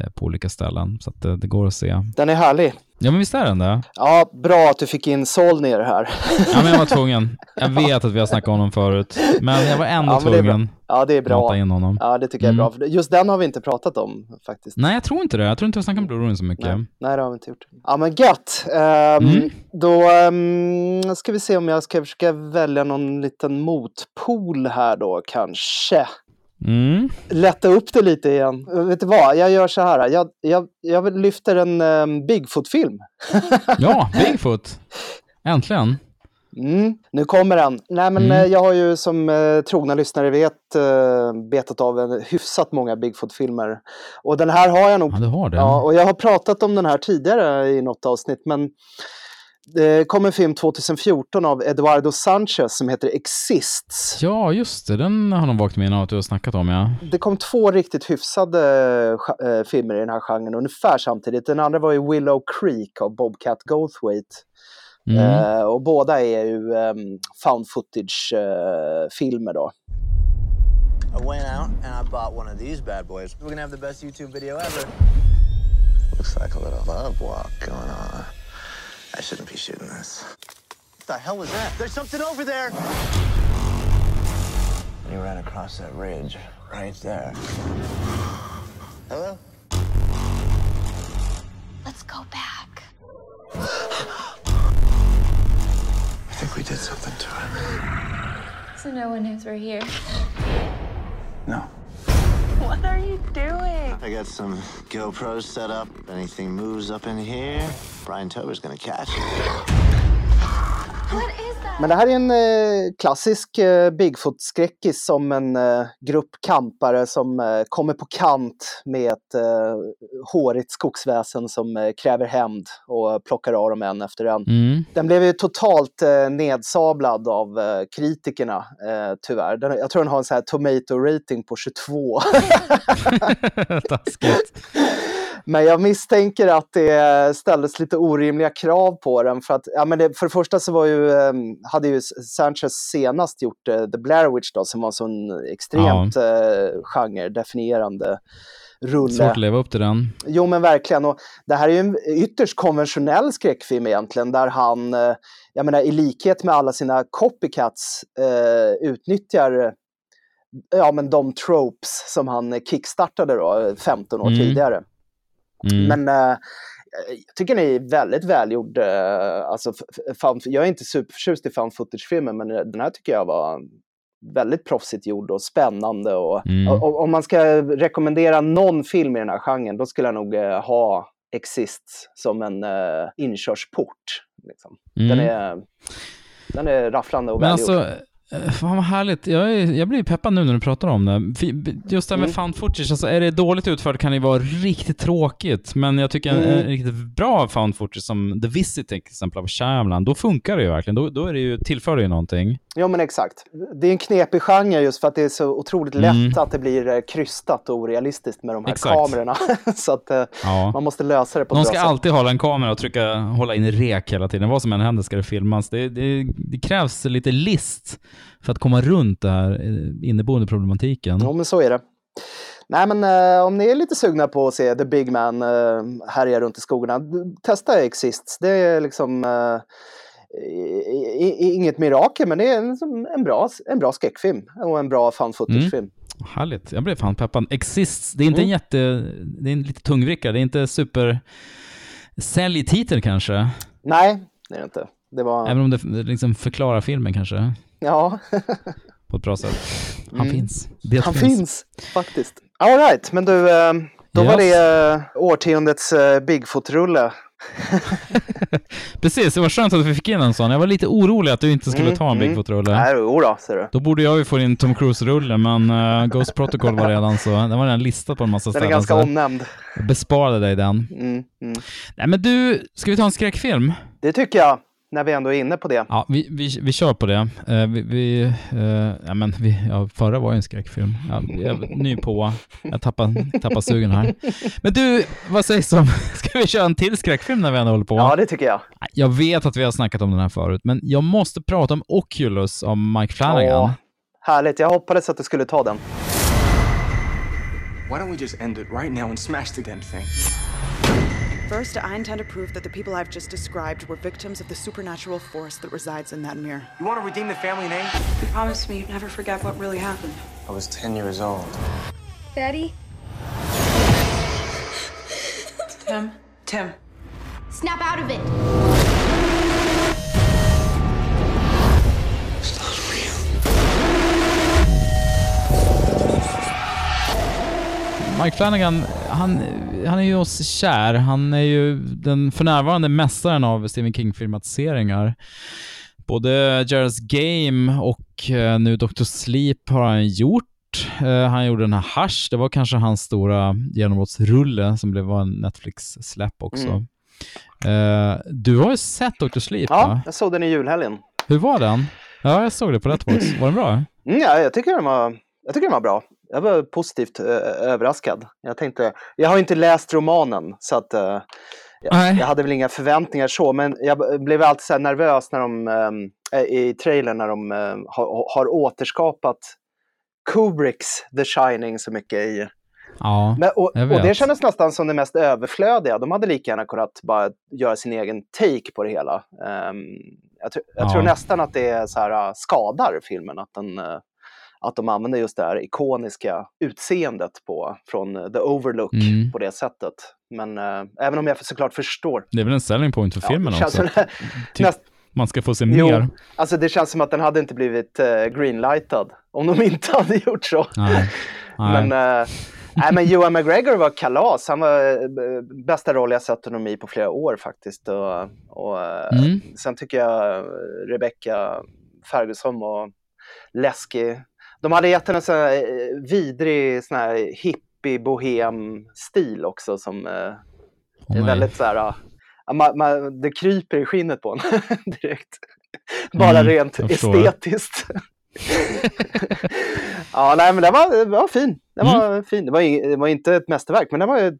eh, på olika ställen. Så att eh, det går att se. Den är härlig. Ja, men visst är den det? Ja, bra att du fick in Solnier här. Ja, men jag var tvungen. Jag vet att vi har snackat om honom förut, men jag var ändå Ja, men det är bra. tvungen Ja, det är bra. mata in honom. Ja, det tycker jag är Mm. bra. Just den har vi inte pratat om faktiskt. Nej, jag tror inte det. Jag tror inte vi har snackat om Blue Ruin så mycket. Nej. Nej, det har vi inte gjort. Ja, men gött. Ehm, Mm. Då ehm, ska vi se om jag ska försöka välja någon liten motpol här då kanske. Mm. Lätta upp det lite igen. Vet du vad, jag gör så här. Jag, jag, jag lyfter en um, Bigfoot-film. [LAUGHS] Ja, Bigfoot. Äntligen. Mm, nu kommer den. Nej, men Mm. eh, jag har ju som eh, trogna lyssnare vet eh, betat av en hyfsat många Bigfoot-filmer. Och den här har jag nog... Ja, du har det. Ja, och jag har pratat om den här tidigare i något avsnitt, men det kom en film 2014 av Eduardo Sanchez som heter Exists. Ja, just det. Den har vagt minne av att du har snackat om, ja. Det kom två riktigt hyfsade eh, eh, filmer i den här genren ungefär samtidigt. Den andra var ju Willow Creek av Bobcat Goldthwait. Mm. Eh, och båda är ju um, found footage-filmer då. I went out and I bought one of these bad boys. We're gonna have the best YouTube video ever. Looks like a little love walk going on. I shouldn't be shooting this. What the hell is that? There's something over there! You ran across that ridge right there. Hello? Let's go back. I think we did something to him. So no one knows we're here. No. What are you doing? I got some GoPros set up. Anything moves up in here, Brian Tober's gonna catch? Men det här är en eh, klassisk eh, Bigfoot-skräckis om en eh, grupp kampare som eh, kommer på kant med ett eh, hårigt skogsväsen som eh, kräver hämnd och plockar av dem en efter en. Mm. Den blev ju totalt eh, nedsablad av eh, kritikerna, eh, tyvärr. Den, jag tror den har en sån här tomato rating på 22. [LAUGHS] Taskigt. [LAUGHS] Men jag misstänker att det ställdes lite orimliga krav på den. För, att, ja, men det, för det första så var ju, eh, hade ju Sanchez senast gjort eh, The Blair Witch då, som var en sån extremt eh, genredefinierande rulle. Svårt att leva upp till den. Jo men verkligen. Och det här är ju en ytterst konventionell skräckfilm egentligen där han, eh, jag menar i likhet med alla sina copycats, utnyttjar ja, men de tropes som han kickstartade då, eh, 15 år Mm. tidigare. Mm. Men eh, jag tycker den är väldigt välgjord. Eh, alltså, f- f- found, jag är inte superförtjust i found footage-filmer, men den här tycker jag var väldigt proffsigt gjord och spännande. Och, Mm. och, och om man ska rekommendera någon film i den här genren, då skulle jag nog eh, ha Exist som en eh, inkörsport. Liksom. Den, Mm. är, den är rafflande och välgjord. alltså, eh, fan vad härligt. Jag, är, jag blir peppad nu när du pratar om det. Just det här med Mm. found footage, alltså är det dåligt utfört kan det vara riktigt tråkigt. Men jag tycker en, Mm. en riktigt bra found footage som The Visit till exempel av Shyamalan, då funkar det ju verkligen. Då, då är det ju, tillför det ju någonting. Ja men exakt. Det är en knepig genre just för att det är så otroligt lätt Mm. att det blir eh, krystat och orealistiskt med de här Exakt. kamerorna. [LAUGHS] så att eh, Ja. man måste lösa det på Någon ska sätt. alltid hålla en kamera och trycka, hålla in i rek hela tiden. Vad som än händer ska det filmas. Det, det, det krävs lite list för att komma runt det här eh, inneboende problematiken. Jo men så är det. Nej men eh, om ni är lite sugna på att se The Big Man eh, härja runt i skogarna, testa Exists. Det är liksom eh, i, i, inget mirakel men det är en, som en, bra, en bra skräckfilm och en bra found footage-film. Härligt, jag blev fan peppad. Exists, det är inte en Mm. jätte, det är en lite tungvrickare, det är inte super säljtitel kanske. Nej, det är det inte. Det var... Även om det liksom förklarar filmen kanske Ja. på ett bra sätt. Han Mm. finns. Det Han finns, faktiskt. All right, men du, eh, då var Yes. det eh, årtiondets eh, Bigfoot-rulle. [LAUGHS] Precis, det var skönt att vi fick in en sån. Jag var lite orolig att du inte skulle Mm, ta en mm. Bigfoot-rulle. Nej, då, ser du. Då borde jag ju få in Tom Cruise-rulle, men eh, Ghost Protocol var redan så, den var redan listad på en massa Den är ställen. ganska så omnämnd. Jag besparade dig den. Mm, mm. Nej men du, ska vi ta en skräckfilm? Det tycker jag, när vi ändå är inne på det. Ja, vi, vi, vi kör på det. Eh, vi, vi, eh, ja, men vi, ja, förra var ju en skräckfilm. Ja, jag är ny på. Jag tappar, tappar sugen här. Men du, vad sägs om, [LAUGHS] ska vi köra en till skräckfilm när vi ändå håller på? Ja, det tycker jag. Jag vet att vi har snackat om den här förut, men jag måste prata om Oculus av Mike Flanagan. Ja, härligt. Jag hoppades att du skulle ta den. Why don't we just end it right now and smash the damn thing? First, I intend to prove that the people I've just described were victims of the supernatural force that resides in that mirror. You want to redeem the family name? You promised me you'd never forget what really happened. I was 10 years old. Daddy? Tim? Tim. Snap out of it! Mike Flanagan, han, han är ju oss kär. Han är ju den för närvarande mästaren av Stephen King-filmatiseringar. Både Gerald's Game och eh, nu Dr. Sleep har han gjort. Eh, han gjorde den här Hush, det var kanske hans stora genombrottsrulle som blev en Netflix-släpp också. Mm. Eh, du har ju sett Dr. Sleep Ja, va? jag såg den i julhelgen. Hur var den? Ja, jag såg det på Letterboxd. Var den bra? Mm, ja, jag tycker den var, jag tycker den var bra. Jag var positivt ö- överraskad. Jag tänkte, jag har inte läst romanen så att eh, jag, jag hade väl inga förväntningar så, men jag blev alltid så nervös när de eh, i trailern när de eh, har, har återskapat Kubricks The Shining så mycket i Ja, men, och, och det kändes nästan som det mest överflödiga. De hade lika gärna kunnat bara göra sin egen take på det hela. Ehm, jag tr- jag Ja. tror nästan att det så här, äh, skadar filmen att, den, äh, att de använder just det här ikoniska utseendet på, från äh, The Overlook Mm. på det sättet. Men äh, även om jag såklart förstår. Det är väl en selling point för Ja, filmen känns också. [LAUGHS] typ, näst- man ska få se Jo, mer. alltså det känns som att den hade inte blivit äh, greenlightad om de [LAUGHS] inte hade gjort så. Nej. [LAUGHS] Nej. Men, äh, nej, men Johan McGregor var kalas. Han var äh, bästa roll jag sett honom i på flera år faktiskt. Och, och, äh, Mm. Sen tycker jag Rebecca Ferguson var läskig. De hade gett henne en äh, vidrig sån här hippie-bohem-stil också som äh, är nej. väldigt så här... äh, man, man, det kryper i skinnet på en [LAUGHS] direkt. Bara Mm, rent estetiskt. [LAUGHS] ja, nej, men den var, var fin. Den Mm. var fin. Det var, ing- det var inte ett mästerverk, men den var eh,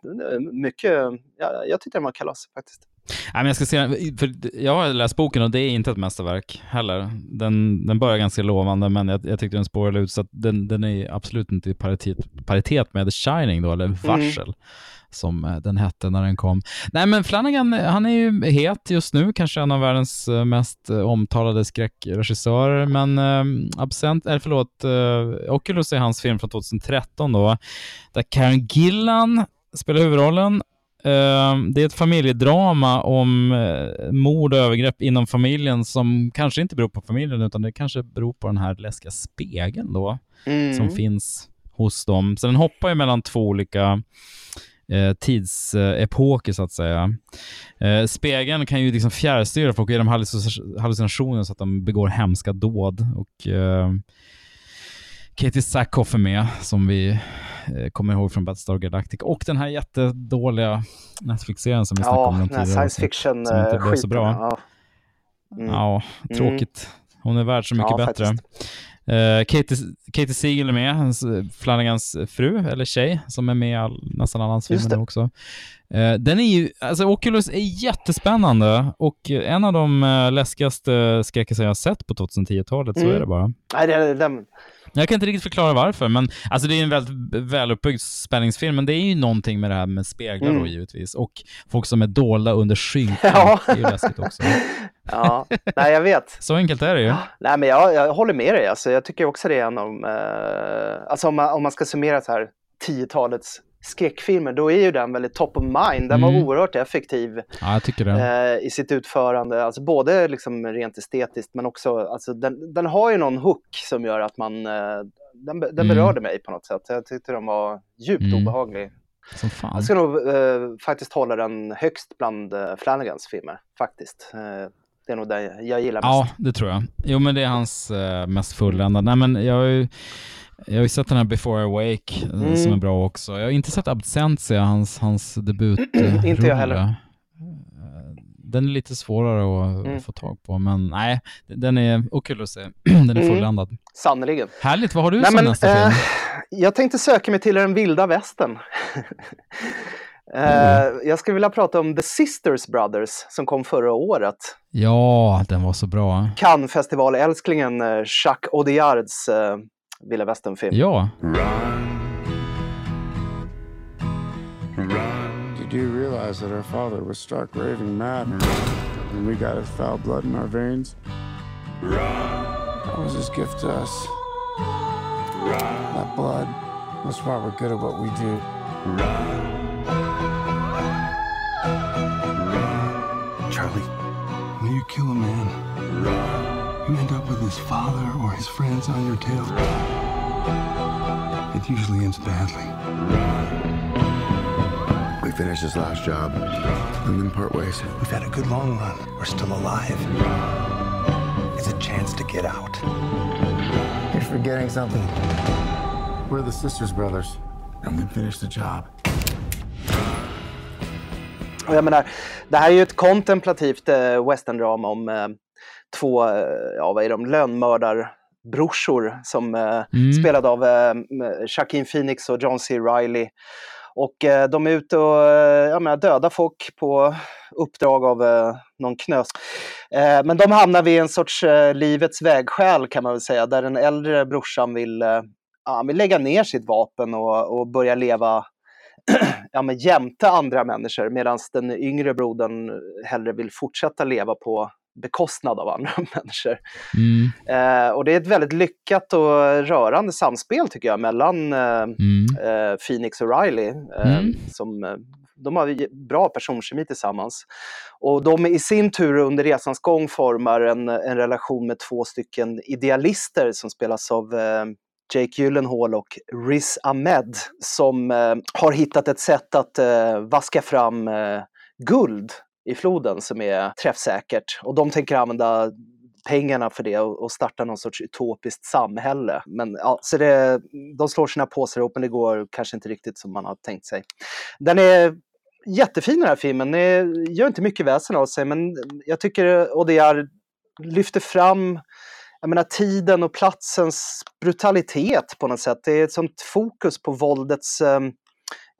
mycket... Ja, jag tyckte den var kalas faktiskt. Nej, men jag ska se för jag har läst boken och det är inte ett mästerverk heller. Den, den börjar ganska lovande, men jag, jag tyckte den spårade ut, så att den, den är absolut inte i paritet, paritet med The Shining då, eller Varsel, som eh, den hette när den kom. Nej, men Flanagan, eh, han är ju het just nu, kanske en av världens eh, mest omtalade skräckregissörer, men eh, Absent, eller förlåt, eh, Oculus är hans film från 2013 då, där Karen Gillan spelar huvudrollen. Eh, Det är ett familjedrama om eh, mord och övergrepp inom familjen som kanske inte beror på familjen utan det kanske beror på den här läskiga spegeln då Mm. som finns hos dem. Så den hoppar ju mellan två olika eh, tidsepoker så att säga. Eh, spegeln kan ju liksom fjärrstyra folk och ge dem hallucin- hallucinationer så att de begår hemska dåd. Och eh, Katie Sackhoff är med, som vi eh, kommer ihåg från Battlestar Galactica. Och den här jättedåliga Netflix-serien som vi snackade om Ja, den här tidigare science avsnitt, som inte blev så bra. Ja. Mm. Ja, tråkigt. Hon är värd så mycket Ja, bättre. Uh, Katie, Katie Siegel är med, hans, Flanagans fru, eller tjej, som är med i all, nästan alla hans filmer också. Eh, den är ju, alltså Oculus är jättespännande och en av de uh, läskigaste skräckisar jag har sett på 2010-talet, så Mm. är det bara. Nej, det, den, Jag kan inte riktigt förklara varför, men alltså det är en väldigt väluppbyggd spänningsfilm, men det är ju någonting med det här med speglar Mm. då givetvis. Och folk som är dolda under skynken, [LAUGHS] Ja. det är ju läskigt också. [LAUGHS] ja, nej jag vet. Så enkelt är det ju. [GASPS] Nej, men jag, jag håller med dig. Alltså, jag tycker också det är en av eh, alltså om man, om man ska summera så här 10-talets skräckfilmer, då är ju den väldigt top of mind. Den var Mm. oerhört effektiv Ja, eh, i sitt utförande, alltså både liksom rent estetiskt men också, alltså den, den har ju någon hook som gör att man, eh, den, den Mm. berörde mig på något sätt. Jag tyckte den var djupt Mm. obehaglig. Som fan. Jag ska nog eh, faktiskt hålla den högst bland eh, Flanagans filmer, faktiskt. Eh, det är nog den jag gillar mest. Ja, det tror jag. Jo, men det är hans eh, mest fulländade. Nej, men jag har ju, jag har ju sett den här Before I Awake eh, Mm. som är bra också. Jag har inte sett Absentia, hans, hans debut. eh, [CLEARS THROAT] Inte jag heller. rulle. Eh, Den är lite svårare att Mm. få tag på, men nej, den är, Oculus är, [CLEARS THROAT] den är Mm. fulländad. Sannerligen. Härligt, vad har du Nej, som men, nästa eh, film? Jag tänkte söka mig till den vilda västern. [LAUGHS] Eh, Jag skulle vilja prata om The Sisters Brothers som kom förra året. Ja, den var så bra. Cannes-festivalälsklingen eh, Jacques Audiards uh, vilda västern-film. Ja. Run, you realize that our father was stark raving mad, and we got his foul blood in our veins. That was his gift to us. That blood. That's why we're good at what we do. Charlie, will you kill a man, you end up with his father or his friends on your tail. It usually ends badly. We finished this last job and then part ways. We've had a good long run. We're still alive. It's a chance to get out. You're forgetting something. We're the Sisters Brothers, and we finished the job. Och jag menar, det här är ju ett kontemplativt eh, westerndrama om eh, två, ja vad är de, lönnmördarbrorsor som eh, Mm. spelade av eh, Joaquin Phoenix och John C. Reilly. Och eh, de är ute och eh, jag menar, döda folk på uppdrag av eh, någon knös. Eh, men de hamnar vid en sorts livets vägskäl kan man väl säga, där den äldre brorsan vill, ja, vill lägga ner sitt vapen och, och börja leva [CLEARS THROAT] ja, men jämte andra människor medan den yngre brodern hellre vill fortsätta leva på bekostnad av andra [LAUGHS] människor. Mm. Eh, och det är ett väldigt lyckat och rörande samspel tycker jag mellan eh, eh, Phoenix och Riley. Eh, Mm. som, eh, de har bra personkemi tillsammans. Och de i sin tur under resans gång formar en, en relation med två stycken idealister som spelas av eh, Jake Gyllenhaal och Riz Ahmed som har hittat ett sätt att vaska fram guld i floden som är träffsäkert. Och de tänker använda pengarna för det och, starta någon sorts utopiskt samhälle. Men ja, så det, de slår sina påsar ihop men det går kanske inte riktigt som man har tänkt sig. Den är jättefin den här filmen, den gör inte mycket väsen av sig men jag tycker Odiar lyfter fram jag menar, tiden och platsens brutalitet på något sätt. Det är ett sånt fokus på våldets eh,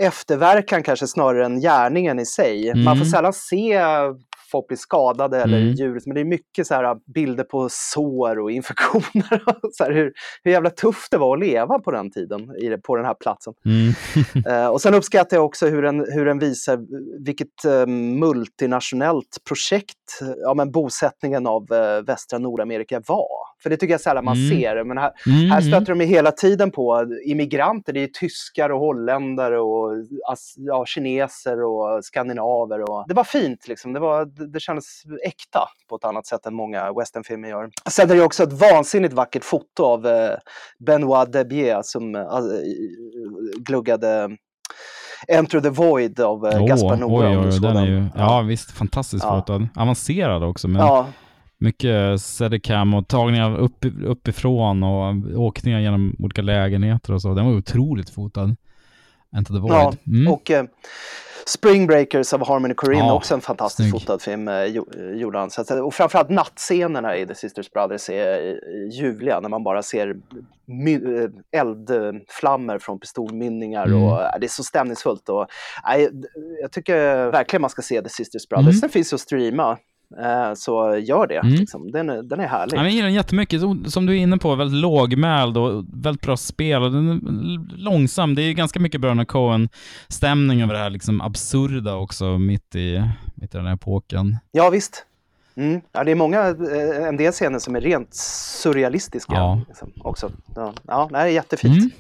efterverkan kanske snarare än gärningen i sig. Man får Mm. sällan se folk bli skadade eller Mm. djur, men det är mycket så här bilder på sår och infektioner. [LAUGHS] Så här, hur, hur jävla tufft det var att leva på den tiden i, på den här platsen. Mm. [LAUGHS] Eh, och sen uppskattar jag också hur den, hur den visar vilket eh, multinationellt projekt ja, men bosättningen av eh, västra Nordamerika var. För det tycker jag sällan man Mm. ser. Men här, Mm, här stöter de hela tiden på immigranter. Det är tyskar och holländare och ja, kineser och skandinaver. Och, det var fint liksom. Det, var, det, kändes äkta på ett annat sätt än många westernfilmer gör. Sen är det också ett vansinnigt vackert foto av eh, Benoit Debier som eh, gluggade Enter the Void av eh, Åh, Gaspar Noé. oj, oj, den är ju, ja visst, fantastiskt Ja. fotad. Avancerad också, men Ja. mycket steadicam och tagningar upp, uppifrån och åkningar genom olika lägenheter och så. Den var otroligt fotad. Enter the Void. Ja, Mm. och eh, Spring Breakers av Harmony Korine, Ja, också en fantastiskt snygg. fotad film, eh, eh, gjorde han. Så och framförallt nattscenerna i The Sisters Brothers är eh, ljuvliga, när man bara ser eh, eldflammor från pistolmynningar. Mm. Och, det är så stämningsfullt. Och, nej, jag tycker verkligen man ska se The Sisters Brothers. Mm. Sen finns det att streama, så gör det. Mm. Liksom. Den, är, den är härlig. Ja, jag gillar den jättemycket. Som du är inne på, väldigt lågmäld och väldigt bra spel. Och den är långsam. Det är ganska mycket Bernard Cohen-stämning över det här liksom absurda också, mitt i, mitt i den här epoken. Ja, visst. Mm. Ja, det är många, eh, en del scener som är rent surrealistiska Ja. liksom, också. Ja, ja det är jättefint. Mm.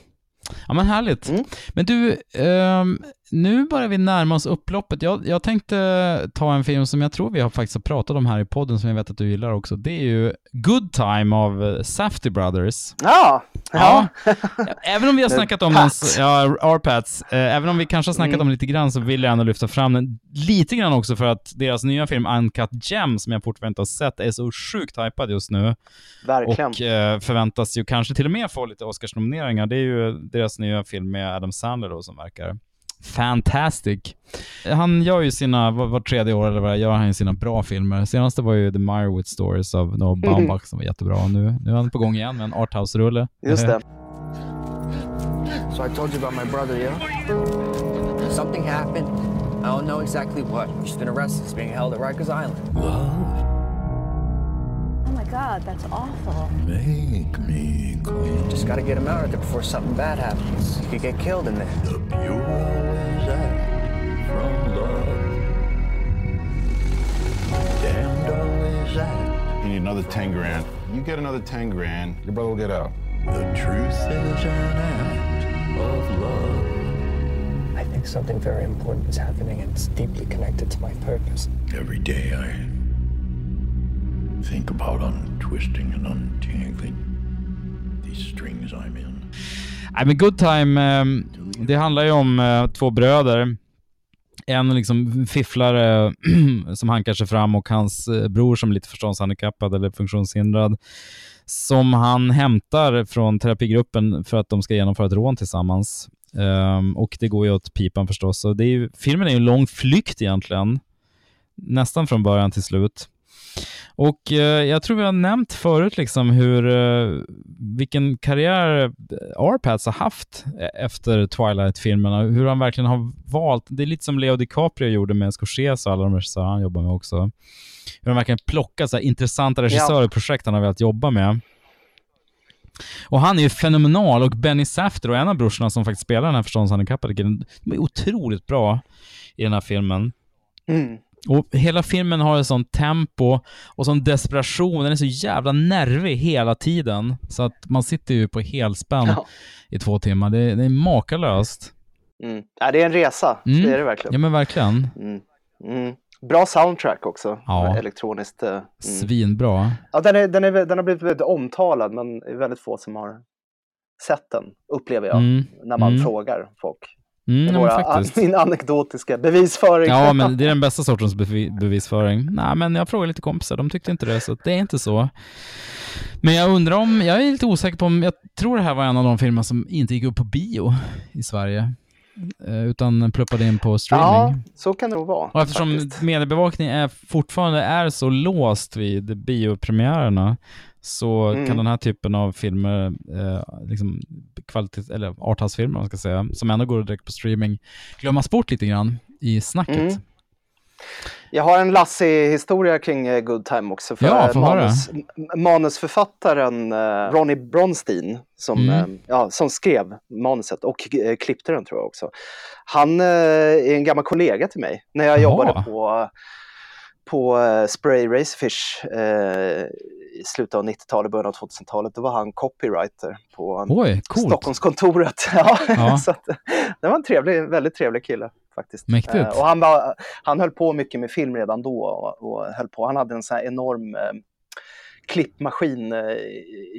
Ja men härligt. Mm. Men du, ehm, nu börjar vi närma oss upploppet. Jag, jag tänkte ta en film som jag tror vi har faktiskt har pratat om här i podden som jag vet att du gillar också. Det är ju Good Time av eh, Safety Brothers. Ja, Ja. Även om vi har [LAUGHS] snackat om den, ja, R-Pats, eh, även om vi kanske har snackat Mm. om lite grann så vill jag ändå lyfta fram den lite grann också för att deras nya film Uncut Gem, som jag fortfarande inte har sett, är så sjukt hypad just nu. Verkligen. Och eh, förväntas ju kanske till och med få lite Oscarsnomineringar. Det är ju deras nya film med Adam Sandler då som verkar fantastic. Han gör ju sina, var, var tredje år eller vad gör han ju sina bra filmer. Senaste var ju The Meyerowitz Stories av Noah Baumbach som var jättebra. Nu, nu är han på gång igen med en arthouse-rulle. Just det. [LAUGHS] So I told you about my brother, yeah? Something happened. I don't know exactly what. He's been arrested. He's being held at Rikers Island. Oh my god, that's awful. Make me queen. Just gotta get him out of there before something bad happens. He could get killed in there. The bureau from love. Is out. You need another 10 grand. You get another 10 grand, your brother will get out. The truth is an act of love. I think something very important is happening and it's deeply connected to my purpose. Every day I think about untwisting and untangling these strings I'm in. Nej, men Good Time, eh, det handlar ju om eh, två bröder En liksom fifflare [CLEARS THROAT] som hankar sig fram och hans eh, bror som är lite förståndshandikappad eller funktionshindrad som han hämtar från terapigruppen för att de ska genomföra ett rån tillsammans. Um, och det går ju åt pipan förstås. Så det är ju, filmen är ju en lång flykt egentligen. Nästan från början till slut. Och uh, jag tror vi har nämnt förut liksom hur, uh, vilken karriär Arpads har haft efter Twilight-filmerna. Hur han verkligen har valt. Det är lite som Leo DiCaprio gjorde med Scorsese och alla de regissörer han jobbar med också. Hur han verkligen plockar så intressanta regissörer och projekt han har velat jobba med. Och han är ju fenomenal och Benny Safter och en av brorsorna som faktiskt spelar den här förståndshandikappade killen, de är otroligt bra i den här filmen. Mm. Och hela filmen har ett sånt tempo och sån desperation. Den är så jävla nervig hela tiden. Så att man sitter ju på helspänn Ja. i två timmar. Det, det är makalöst. Mm. Ja, det är en resa, Mm. det är det verkligen. Ja men verkligen. Mm. Mm. Bra soundtrack också, Ja. elektroniskt. eh, Mm. Svinbra. Ja, den, är, den, är, den har blivit väldigt omtalad, men det är väldigt få som har sett den, upplever jag, Mm. när man Mm. frågar folk. Mm, Våra, faktiskt. min anekdotiska bevisföring. Ja, men [LAUGHS] det är den bästa sortens bevi bevisföring. Nej, men jag frågade lite kompisar, de tyckte inte det, så det är inte så. Men jag undrar om, jag är lite osäker på om, jag tror det här var en av de filmer som inte gick upp på bio i Sverige, eh, utan pluppade in på streaming. Ja, så kan det nog vara. Och eftersom faktiskt. mediebevakning är, fortfarande är så låst vid biopremiärerna så Mm. kan den här typen av filmer, eh, liksom kvalitet, eller arthouse-filmer man ska säga, som ändå går direkt på streaming, glömmas bort lite grann i snacket. Mm. Jag har en Lassie-historia kring eh, Good Time också. För Ja, manus, manusförfattaren eh, Ronnie Bronstein, som, Mm. eh, ja, som skrev manuset och klippte den tror jag också. Han är en gammal kollega till mig när jag Jaha. jobbade på, på eh, Spray Racefish eh, i slutet av 90-talet, början av 2000-talet. Då var han copywriter på Oj. Stockholmskontoret. [LAUGHS] ja, Ja. [LAUGHS] så att, det var en trevlig, väldigt trevlig kille faktiskt. Mäktigt. Eh, och han, var, han höll på mycket med film redan då och, och höll på. Han hade en sån här enorm eh, klippmaskin eh,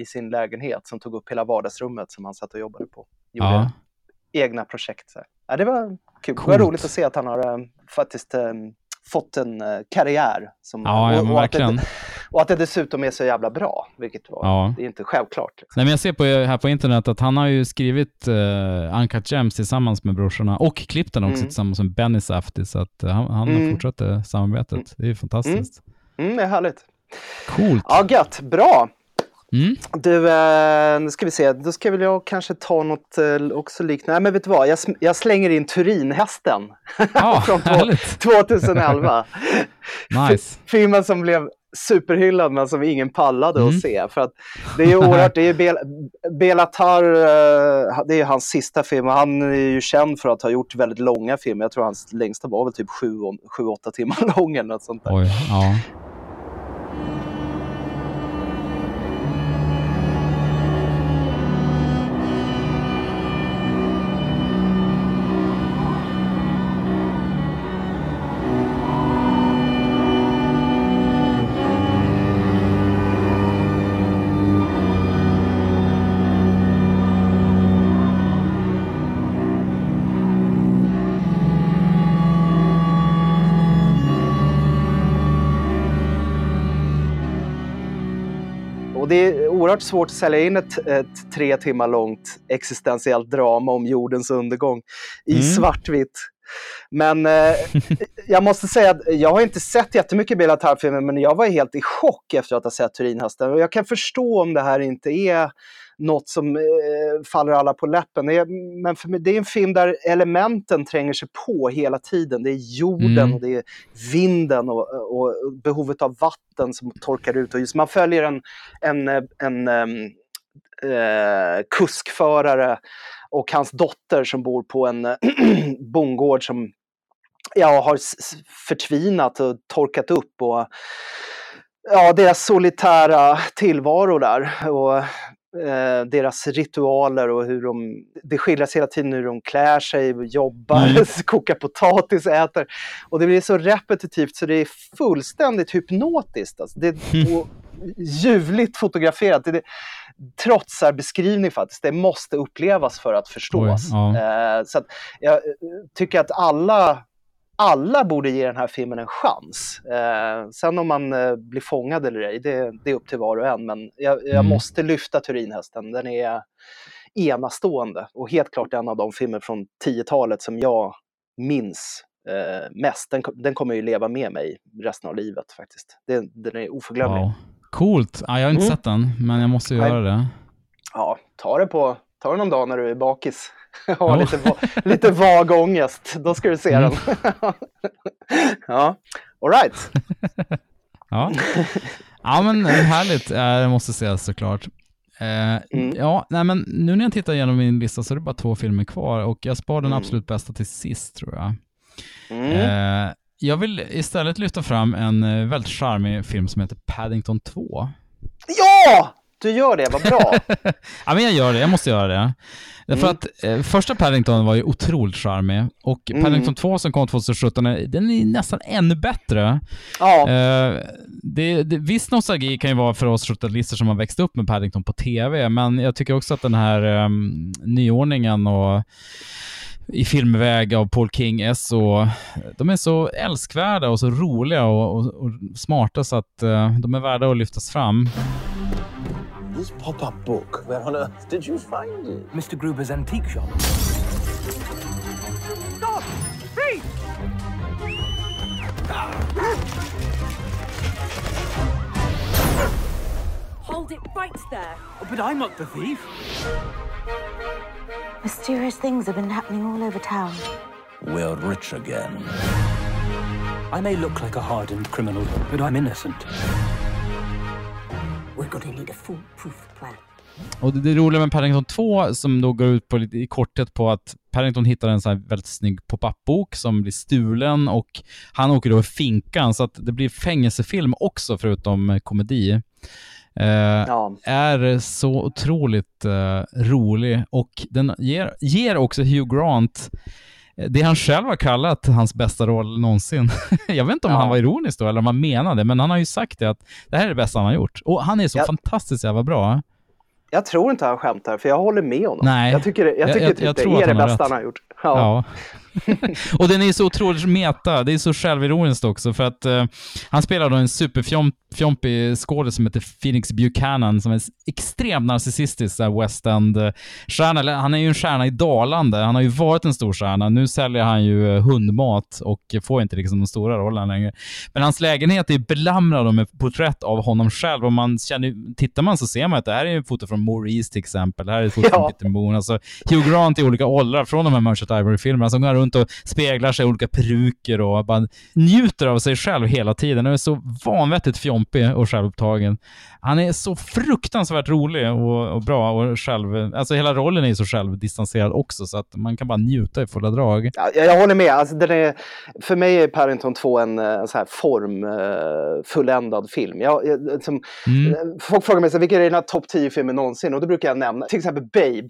i, sin lägenhet som tog upp hela vardagsrummet som han satt och jobbade på. Gjorde Ja. egna projekt. Så. Ja, det var kul. Det Coolt. var roligt att se att han har eh, faktiskt fått en eh, karriär. Som, Ja, ja, och, att det, och att det dessutom är så jävla bra, vilket var, Ja. det är inte självklart. Liksom. Nej, men jag ser på, här på internet att han har ju skrivit uh, Uncut Gems tillsammans med brorsorna och klippt den också Mm. tillsammans med Benny Safdie, så att eh, han, han Mm. fortsätter samarbetet. Det är ju fantastiskt. Mm, det är härligt. Coolt. Ja, gött. Bra. Mm. Du, eh, nu ska vi se, då ska väl jag kanske ta något eh, också liknande. Nej, men vet du vad, jag, jag slänger in Turinhästen Ja, [LAUGHS] från härligt. 2011. [LAUGHS] Nice. Filmen som blev superhyllad men som ingen pallade Mm. att se. För att det är ju oerhört, det är Bel Belatar, eh, det är hans sista film och han är ju känd för att ha gjort väldigt långa filmer. Jag tror hans längsta var väl typ 7-8 timmar [LAUGHS] lång eller något sånt där. Oj, ja. Det är oerhört svårt att sälja in ett, ett tre timmar långt existentiellt drama om jordens undergång i Mm. svartvitt. Men eh, [LAUGHS] jag måste säga att jag har inte sett jättemycket Belatar-filmer, men jag var helt i chock efter att ha sett Turinhästen. Och jag kan förstå om det här inte är något som eh, faller alla på läppen. Det är, men för mig, det är en film där elementen tränger sig på hela tiden. Det är jorden Mm. och det är vinden och, och behovet av vatten som torkar ut. Och just, man följer en, en, en, em, eh, kuskförare och hans dotter som bor på en [CLEARS THROAT] bondgård som ja, har förtvinat och torkat upp. Och ja, deras solitära tillvaro där. Och eh, deras ritualer och hur de, det skildras hela tiden hur de klär sig, jobbar, Mm. [LAUGHS] kokar potatis, äter. Och det blir så repetitivt så det är fullständigt hypnotiskt. Alltså. Det är och ljuvligt fotograferat. Det, det trotsar beskrivning faktiskt. Det måste upplevas för att förstås. Oj, ja. Eh, så att jag eh, tycker att alla alla borde ge den här filmen en chans. Eh, sen om man eh, blir fångad eller ej, det, det är upp till var och en. Men jag, jag Mm. måste lyfta Turinhästen. Den är enastående och helt klart en av de filmer från 10-talet som jag minns eh, mest. Den, den kommer ju leva med mig resten av livet faktiskt. Det, den är oförglömlig. Wow. Coolt. Ja, jag har inte Mm. sett den, men jag måste göra det. Ja, ta det på ta det någon dag när du är bakis. [LAUGHS] Har lite, va- lite vag ångest. Då ska du se Mm. den. [LAUGHS] ja, all right. [LAUGHS] Ja, ja men härligt. Det måste sägas såklart. Eh, Mm. Ja, nej, men nu när jag tittar igenom min lista så är det bara två filmer kvar och jag spar den Mm. absolut bästa till sist tror jag. Mm. Eh, jag vill istället lyfta fram en eh, väldigt charmig film som heter Paddington 2. Ja! Du gör det, vad bra. [LAUGHS] Ja, men jag gör det. Jag måste göra det. Mm. att eh, första Paddington var ju otroligt charmig och Mm. Paddington 2 som kom 2017, är- den är nästan ännu bättre. Ja. Eh, det, det, viss nostalgi kan ju vara för oss 70-talister som har växt upp med Paddington på TV, men jag tycker också att den här um, nyordningen och i filmväg av Paul King är så, de är så älskvärda och så roliga och, och, och smarta så att eh, de är värda att lyftas fram. This pop-up book, where on earth did you find it? Mr. Gruber's antique shop. Stop! Thief! Hold it right there. Oh, but I'm not the thief. Mysterious things have been happening all over town. We're rich again. I may look like a hardened criminal, but I'm innocent. We're gonna need a foolproof plan. Och det, det roliga med Paddington 2 som då går ut på lite i korthet på att Paddington hittar en så här väldigt snygg pop-up-bok som blir stulen och han åker då i finkan så att det blir fängelsefilm också förutom komedi. Eh, Är så otroligt eh, rolig och den ger, ger också Hugh Grant det han själv har kallat hans bästa roll någonsin. [LAUGHS] Jag vet inte om Ja. han var ironisk då eller om han menade, men han har ju sagt det att det här är det bästa han har gjort. Och han är så Ja. fantastiskt jävla bra. Jag tror inte han skämtar, för jag håller med honom. Nej. Jag tycker, jag Jag- tycker jag- typ jag det är det bästa rätt. han har gjort. Ja. [LAUGHS] och den är så otroligt meta. Det är så självironiskt också för att eh, han spelar då en superfjompig skådis som heter Phoenix Buchanan som är extremt narcissistisk så här West End-stjärna. Han är ju en stjärna i dalande. Han har ju varit en stor stjärna. Nu säljer han ju eh, hundmat och får inte liksom de stora rollerna längre. Men hans lägenhet är belamrad med porträtt av honom själv och man känner, tittar man så ser man att det här är ett foto från Maurice till exempel. Det här är ett foto Ja. från Peter Moon. Alltså Hugh Grant i olika åldrar från de här Merchant Ivory-filmerna som går runt och speglar sig i olika peruker och bara njuter av sig själv hela tiden. Han är så vanvettigt fjompig och självupptagen. Han är så fruktansvärt rolig och, och bra och själv... Alltså hela rollen är ju så självdistanserad också så att man kan bara njuta i fulla drag. Ja, jag, jag håller med. Alltså, den är, för mig är Paddington 2 en, eh, en så här form, eh, film. Jag, jag, som, Mm. eh, Folk frågar mig så, här, vilka är dina topp 10 filmer någonsin? Och då brukar jag nämna till exempel Babe.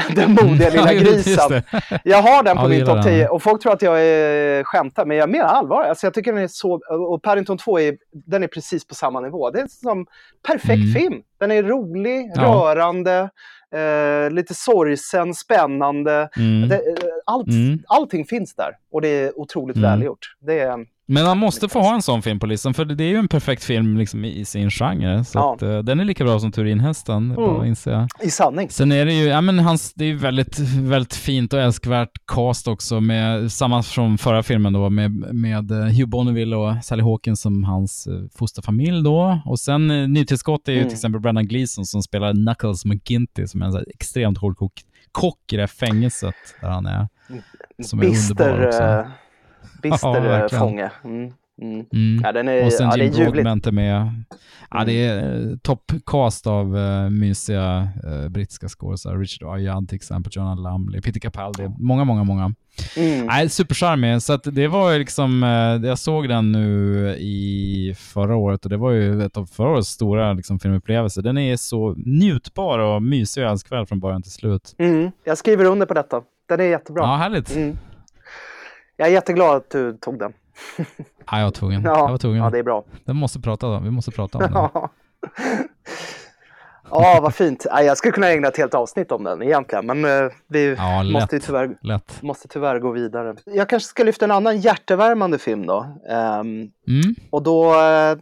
[LAUGHS] Den modiga Mm. [LAUGHS] Ja, lilla grisen. Jag har den Ja, på du min topp den. 10 och folk tror att jag är skämtar, men jag menar allvar. Alltså, jag tycker den är så, och Paddington 2 är, den är precis på samma nivå. Det är som perfekt Mm. film. Den är rolig, Ja. rörande, eh, lite sorgsen, spännande. Mm. Det, eh, allt, Mm. Allting finns där och det är otroligt Mm. välgjort. Det är, Men man måste få ha en sån film på listan, för det är ju en perfekt film liksom i, sin genre. Så Ja. att, eh, den är lika bra som Turinhästen, Mm. att inse. I sanning. Sen är det ju, ja men hans, det är ju väldigt, väldigt fint och älskvärt cast också med, samma från förra filmen då, med, med eh, Hugh Bonneville och Sally Hawkins som hans eh, fosterfamilj då. Och sen eh, nytillskott är ju Mm. till exempel Brendan Gleeson som spelar Knuckles McGinty som är en så extremt hård kock, i det här fängelset där han är. Som är underbar bister, också. Bister [LAUGHS] Ja, eh, fånge. Mm. Mm. Mm. Ja, den är, och sen ja, Jim ljuvligt. Broadbent är med. Ja, det är eh, toppcast av uh, mysiga uh, brittiska skådisar. Richard Ayoade till exempel, Jonah Lumley, Peter Capaldi. Många, många, många. Mm. Nej, supercharmig. Så det var liksom, jag såg den nu i förra året och det var ju ett av förra årets stora liksom, filmupplevelser. Den är så njutbar och mysig och älskvärd från början till slut. Mm. Jag skriver under på detta. Den är jättebra. Ja, härligt. Mm. Jag är jätteglad att du tog den. [LAUGHS] Ja, jag var tvungen. Ja, jag var tvungen. ja, det är bra. Den måste prata om. Vi måste prata om den. Ja, [LAUGHS] ja vad fint. Ja, Jag skulle kunna ägna ett helt avsnitt om den egentligen, men eh, vi Ja, lätt. måste, tyvärr, Lätt. måste tyvärr gå vidare. Jag kanske ska lyfta en annan hjärtevärmande film då. Ehm, Mm. och då eh,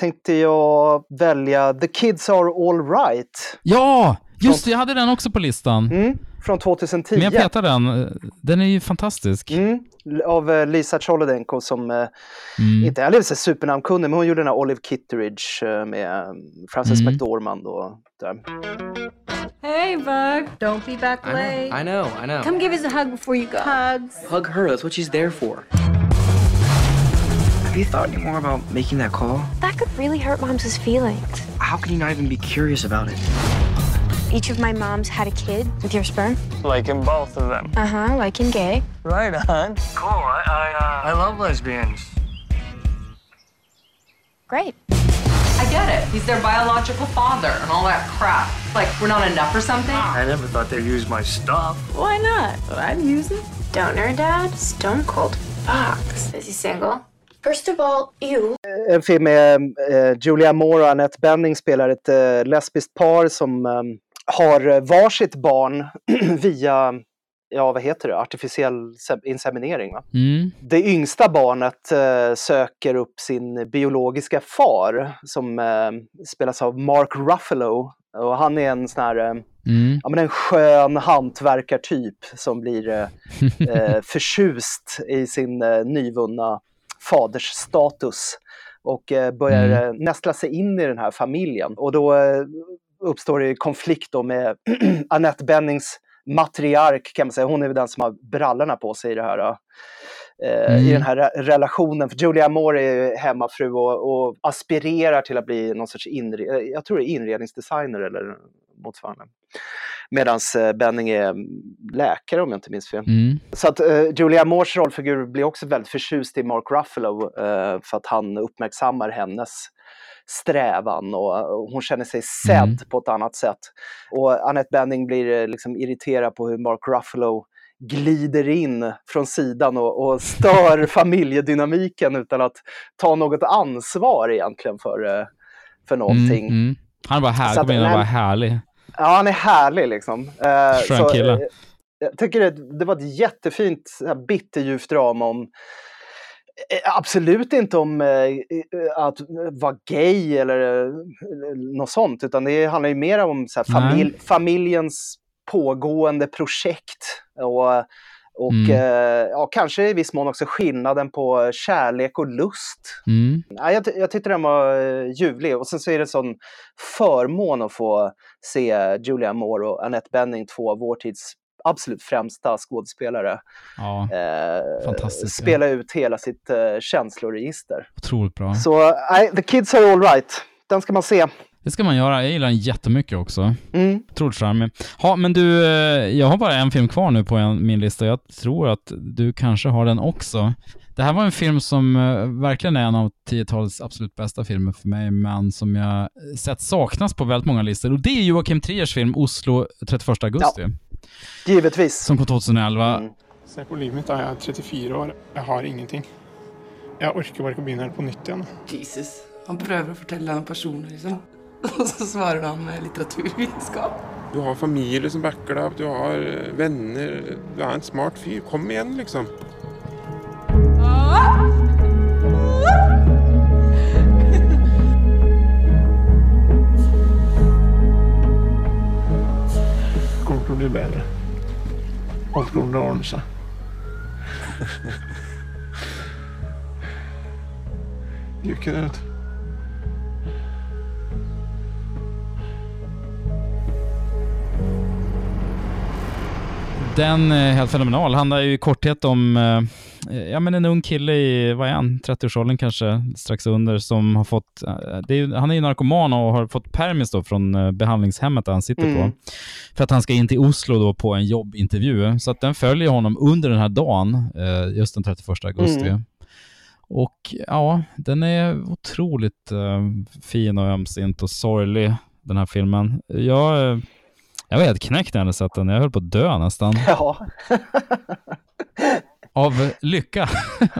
tänkte jag välja The Kids Are All Right Ja, just det. Jag hade den också på listan. Mm, från 2010. Men jag petade den. Den är ju fantastisk. Mm, av eh, Lisa Cholodenko som eh, Mm. inte är så supernamnkunnig, men hon gjorde den här Olive Kitteridge eh, med Frances Mm. McDormand och där. Hey, Bug. Don't be back I know, I know, I know. Come give us a hug before you go. Hugs. Hug her, that's what she's there for. Have you thought any more about making that call? That could really hurt Mom's feelings. How can you not even be curious about it? Each of my moms had a kid with your sperm. Like in both of them. Uh huh, like in gay. Right on. Cool. I I, uh, I love lesbians. Great. I get it. He's their biological father and all that crap. Like, we're not enough or something? I never thought they'd use my stuff. Why not? I'd use it. Donor dad, Stone Cold Fox. Is he single? First of all, you. En film med eh, Julia Moore och Annette Bening spelar ett eh, lesbiskt par som eh, har varsitt barn [CLEARS THROAT] via, ja vad heter det, artificiell se- inseminering. Va? Mm. Det yngsta barnet eh, söker upp sin biologiska far som eh, spelas av Mark Ruffalo. Och han är en sån här, eh, Mm. ja, men en skön hantverkartyp som blir eh, [LAUGHS] eh, förtjust i sin eh, nyvunna fadersstatus och eh, börjar Mm. eh, nästla sig in i den här familjen. Och då eh, uppstår det konflikt då med [CLEARS THROAT] Annette Bennings matriark kan man säga. Hon är väl den som har brallorna på sig i det här. eh, I Mm. den här re- relationen. För Julia Moore är hemmafru och, och aspirerar till att bli någon sorts inre, jag tror det är inredningsdesigner eller motsvarande. Medan Benning är mm, läkare om jag inte minns fel. Mm. Så att eh, Julia Moores rollfigur blir också väldigt förtjust i Mark Ruffalo eh, för att han uppmärksammar hennes strävan och, hon känner sig sedd Mm. på ett annat sätt. Och Annette Bening blir eh, liksom irriterad på hur Mark Ruffalo glider in från sidan och, och stör [LAUGHS] familjedynamiken utan att ta något ansvar egentligen för, eh, för någonting. Mm, mm. Han var Så härlig. att- och nej, var härlig. Ja, han är härlig liksom. Eh, Skön så, kille. eh, jag tycker det, det var ett jättefint bitterljuvt drama om eh, Absolut inte om eh, eh, att vara gay eller eh, något sånt, utan det handlar ju mer om så här, familj, Nej. familjens pågående projekt. Och, och Mm. eh, ja, kanske i viss mån också skillnaden på kärlek och lust. Mm. Ja, jag, jag tyckte den var uh, ljuvlig och sen så är det en sån förmån att få se Julia Moore och Annette Bening, två av vår tids absolut främsta skådespelare, Ja, eh, spela ut hela sitt uh, känsloregister. Otroligt bra. Så nej, The Kids Are Alright, den ska man se. Det ska man göra. Jag gillar den jättemycket också. Mm. Otroligt charmig. Ja, men du, eh, jag har bara en film kvar nu på en, min lista. Jag tror att du kanske har den också. Det här var en film som eh, verkligen är en av 10-talets absolut bästa filmer för mig, men som jag sett saknas på väldigt många listor. Och det är Joakim Triers film Oslo 31 augusti, Givetvis. som kom 2011. Se på livet mitt. Jeg er 34 år. Jeg har ingenting. Bare ikke å begynne helt på nytt igjen. Jesus. Han prøver å fortelle deg om personer, liksom. [LAUGHS] Og så svarer han med litteraturvitenskap. Du har familie som backer deg opp, du har eh, venner. Du er en smart fyr. Kom igjen, liksom. Det kommer bli bedre. Alt kommer å ordne seg. Det Den är helt fenomenal. Handlar ju i korthet om eh, ja, men en ung kille i, vad är han, 30-årsåldern kanske, strax under, som har fått, eh, är, ju- han är ju narkoman och har fått permis då från eh, behandlingshemmet där han sitter Mm. på, för att han ska in till Oslo då på en jobbintervju. Så att den följer honom under den här dagen, eh, just den 31 augusti. Mm. Och ja, den är otroligt eh, fin och ömsint och sorglig, den här filmen. Jag, eh, jag var helt knäckt när jag hade sett den. Jag höll på att dö nästan. [LAUGHS] Ja. Av lycka [LAUGHS]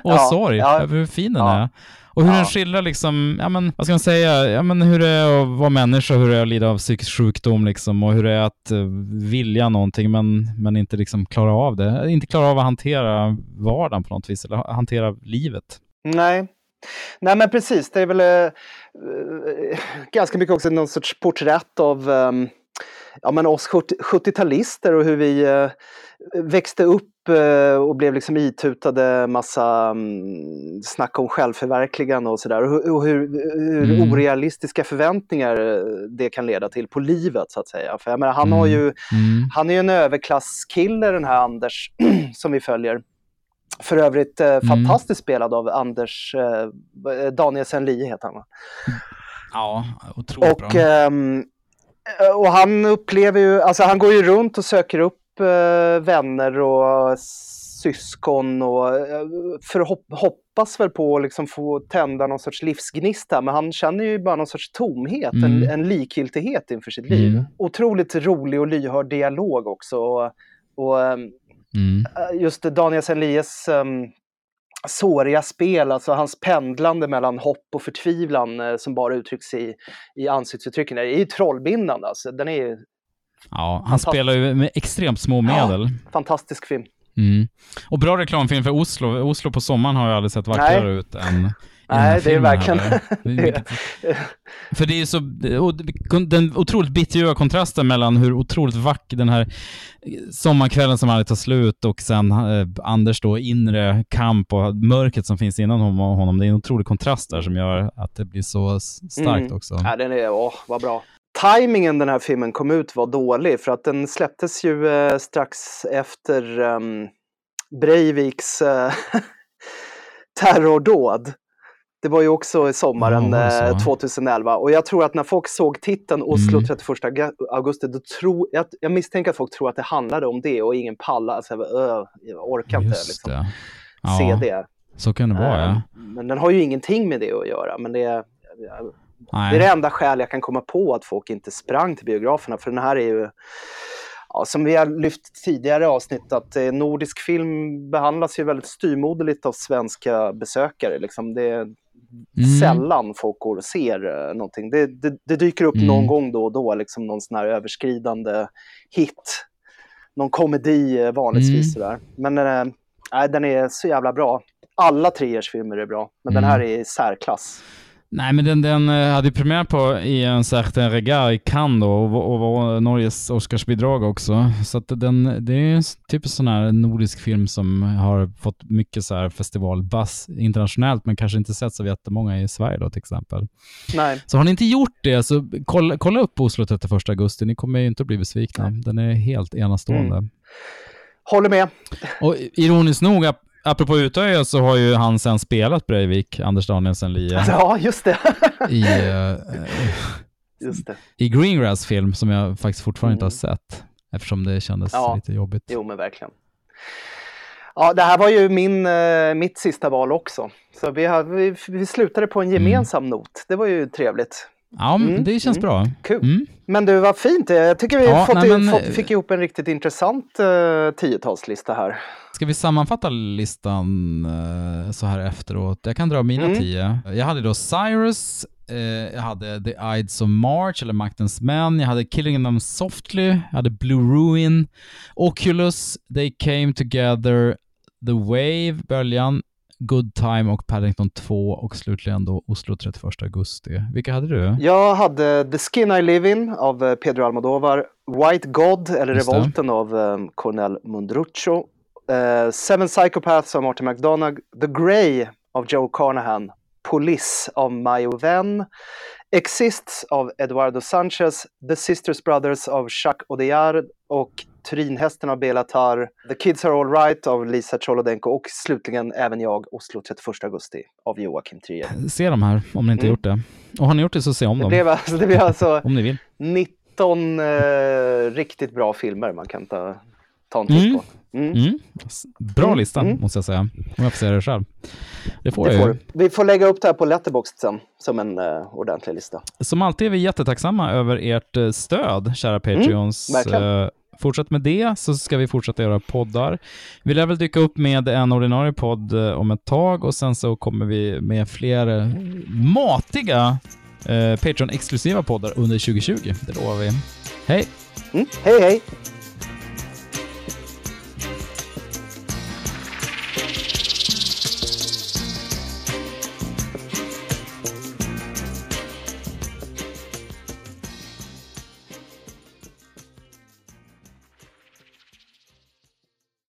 och Ja, sorg ja. över hur fin den Ja. är. Och hur Ja. den skildrar liksom, ja men vad ska man säga, ja men hur det är att vara människa, hur det är att lida av psykisk sjukdom liksom och hur det är att eh, vilja någonting men, men inte liksom klara av det. Inte klara av att hantera vardagen på något vis eller ha- hantera livet. Nej. Nej men precis, det är väl eh, eh, ganska mycket också någon sorts porträtt av ehm, ja, men oss 70 70-talister och hur vi eh, växte upp eh, och blev liksom itutade massa um, snack om självförverkligande och sådär. Och, och hur, hur Mm. orealistiska förväntningar eh, det kan leda till på livet så att säga. För jag menar, han, har Mm. ju, Mm. han är ju en överklasskille den här Anders [CLEARS THROAT] som vi följer. För övrigt eh, Mm. fantastiskt spelad av Anders eh, Danielsen Lie heter han va? Ja, otroligt Och, bra. Eh, och han upplever ju, alltså han går ju runt och söker upp eh, vänner och syskon och eh, förhopp, hoppas väl på att liksom få tända någon sorts livsgnista men han känner ju bara någon sorts tomhet, en, Mm. en likgiltighet inför sitt liv. Mm. Otroligt rolig och lyhörd dialog också. Och, och ehm, Mm. Eh, just Daniel Senlies um, såriga spel, alltså hans pendlande mellan hopp och förtvivlan eh, som bara uttrycks i, i ansiktsuttrycken, det är ju trollbindande. Alltså. Den är ju Ja, han spelar ju med extremt små medel. fantastisk film. Mm. Och bra reklamfilm för Oslo. Oslo på sommaren har ju aldrig sett vackrare Nej. ut än Nej, det är verkligen... Vilket- [LAUGHS] För det är så, och den otroligt bitterljuva kontrasten mellan hur otroligt vacker den här sommarkvällen som aldrig tar slut och sen eh, Anders då inre kamp och mörkret som finns inom honom. Det är en otrolig kontrast där som gör att det blir så starkt Mm. också. Ja, den är, åh, vad bra. Timingen den här filmen kom ut var dålig för att den släpptes ju eh, strax efter um, Breiviks eh, [LAUGHS] terrordåd. Det var ju också i sommaren det så? eh, 2011 och jag tror att när folk såg titeln Oslo Mm. 31 augu- augusti, då tror, jag, jag misstänker att folk tror att det handlade om det och ingen pallar, alltså, jag, bara, "Öh, jag orkar inte liksom, det. se Ja, det. så kan det vara ja. Men den har ju ingenting med det att göra. Men det är, Nej. det är det enda skäl jag kan komma på att folk inte sprang till biograferna. För den här är ju, ja, som vi har lyft tidigare avsnitt, att eh, nordisk film behandlas ju väldigt styrmoderligt av svenska besökare. Liksom. Det är sällan folk går och ser eh, någonting. Det, det, det dyker upp Mm. någon gång då och då, liksom någon sån här överskridande hit. Någon komedi eh, vanligtvis Mm. sådär. Men nej, den är så jävla bra. Alla Triers filmer är bra, men den Mm. här är i särklass. Nej, men den, den eh, hade premiär på i en certain regard i Cannes då och, och var Norges Oscarsbidrag också. Så att den, det är en typ sån här nordisk film som har fått mycket så här festivalbass internationellt, men kanske inte sett så jättemånga i Sverige då till exempel. Nej. Så har ni inte gjort det, så kolla, kolla upp Oslo 31 augusti. Ni kommer ju inte att bli besvikna. Den är helt enastående. Mm. Håller med. Och ironiskt nog, apropå Utöja, så har ju han sen spelat Breivik, Anders Danielsson Lie, [LAUGHS] Ja, just det. [LAUGHS] i, eh, just det. i Greengrass film som jag faktiskt fortfarande inte har Mm. sett, eftersom det kändes Ja. lite jobbigt. Jo, men verkligen. Ja, det här var ju min, eh, mitt sista val också. Så vi, har, vi, vi slutade på en gemensam not. Det var ju trevligt. Ja, Mm, det känns mm. bra. Kul. Mm. Men du, vad fint. Jag tycker vi Ja, fått, nej, men- fått, fick ihop en riktigt intressant uh, tiotalslista här. Ska vi sammanfatta listan eh, så här efteråt? Jag kan dra mina Mm. tio. Jag hade då Cyrus, eh, jag hade The Ides of March, eller Maktens män, jag hade Killing Them Softly, jag hade Blue Ruin, Oculus, They Came Together, The Wave, Böljan, Good Time och Paddington 2 och slutligen då Oslo 31 augusti. Vilka hade du? Jag hade The Skin I Live In av eh, Pedro Almodovar, White God eller Just det. Revolten av eh, Cornel Mundruccio, eh, Seven Psychopaths av Martin McDonagh, The Grey av Joe Carnahan, Police av Mayo Venn, Exists av Eduardo Sanchez, The Sisters Brothers av Jacques Audiard och Turinhästen av Belatar, The Kids Are All Right av Lisa Cholodenko och slutligen även jag, Oslo 31 augusti av Joakim Trier. Se de här om ni inte Mm. gjort det. Och har ni gjort det så se om Det dem. blev, alltså, det blev alltså [LAUGHS] Om ni vill. 19 eh, riktigt bra filmer man kan ta, ta en titt Mm. på. Mm. Mm. Bra Mm, lista, mm. måste jag säga. Om jag får säga det själv. Det får Det jag får ju. Vi får lägga upp det här på Letterboxd sen, som en eh, ordentlig lista. Som alltid är vi jättetacksamma över ert eh, stöd, kära Patreons. Mm, verkligen. Eh, Fortsätt med det, så ska vi fortsätta göra poddar. Vi lär väl dyka upp med en ordinarie podd eh, om ett tag och sen så kommer vi med fler eh, matiga eh, Patreon-exklusiva poddar under 2020. Det lovar vi. Hej! Mm. Hej, hej!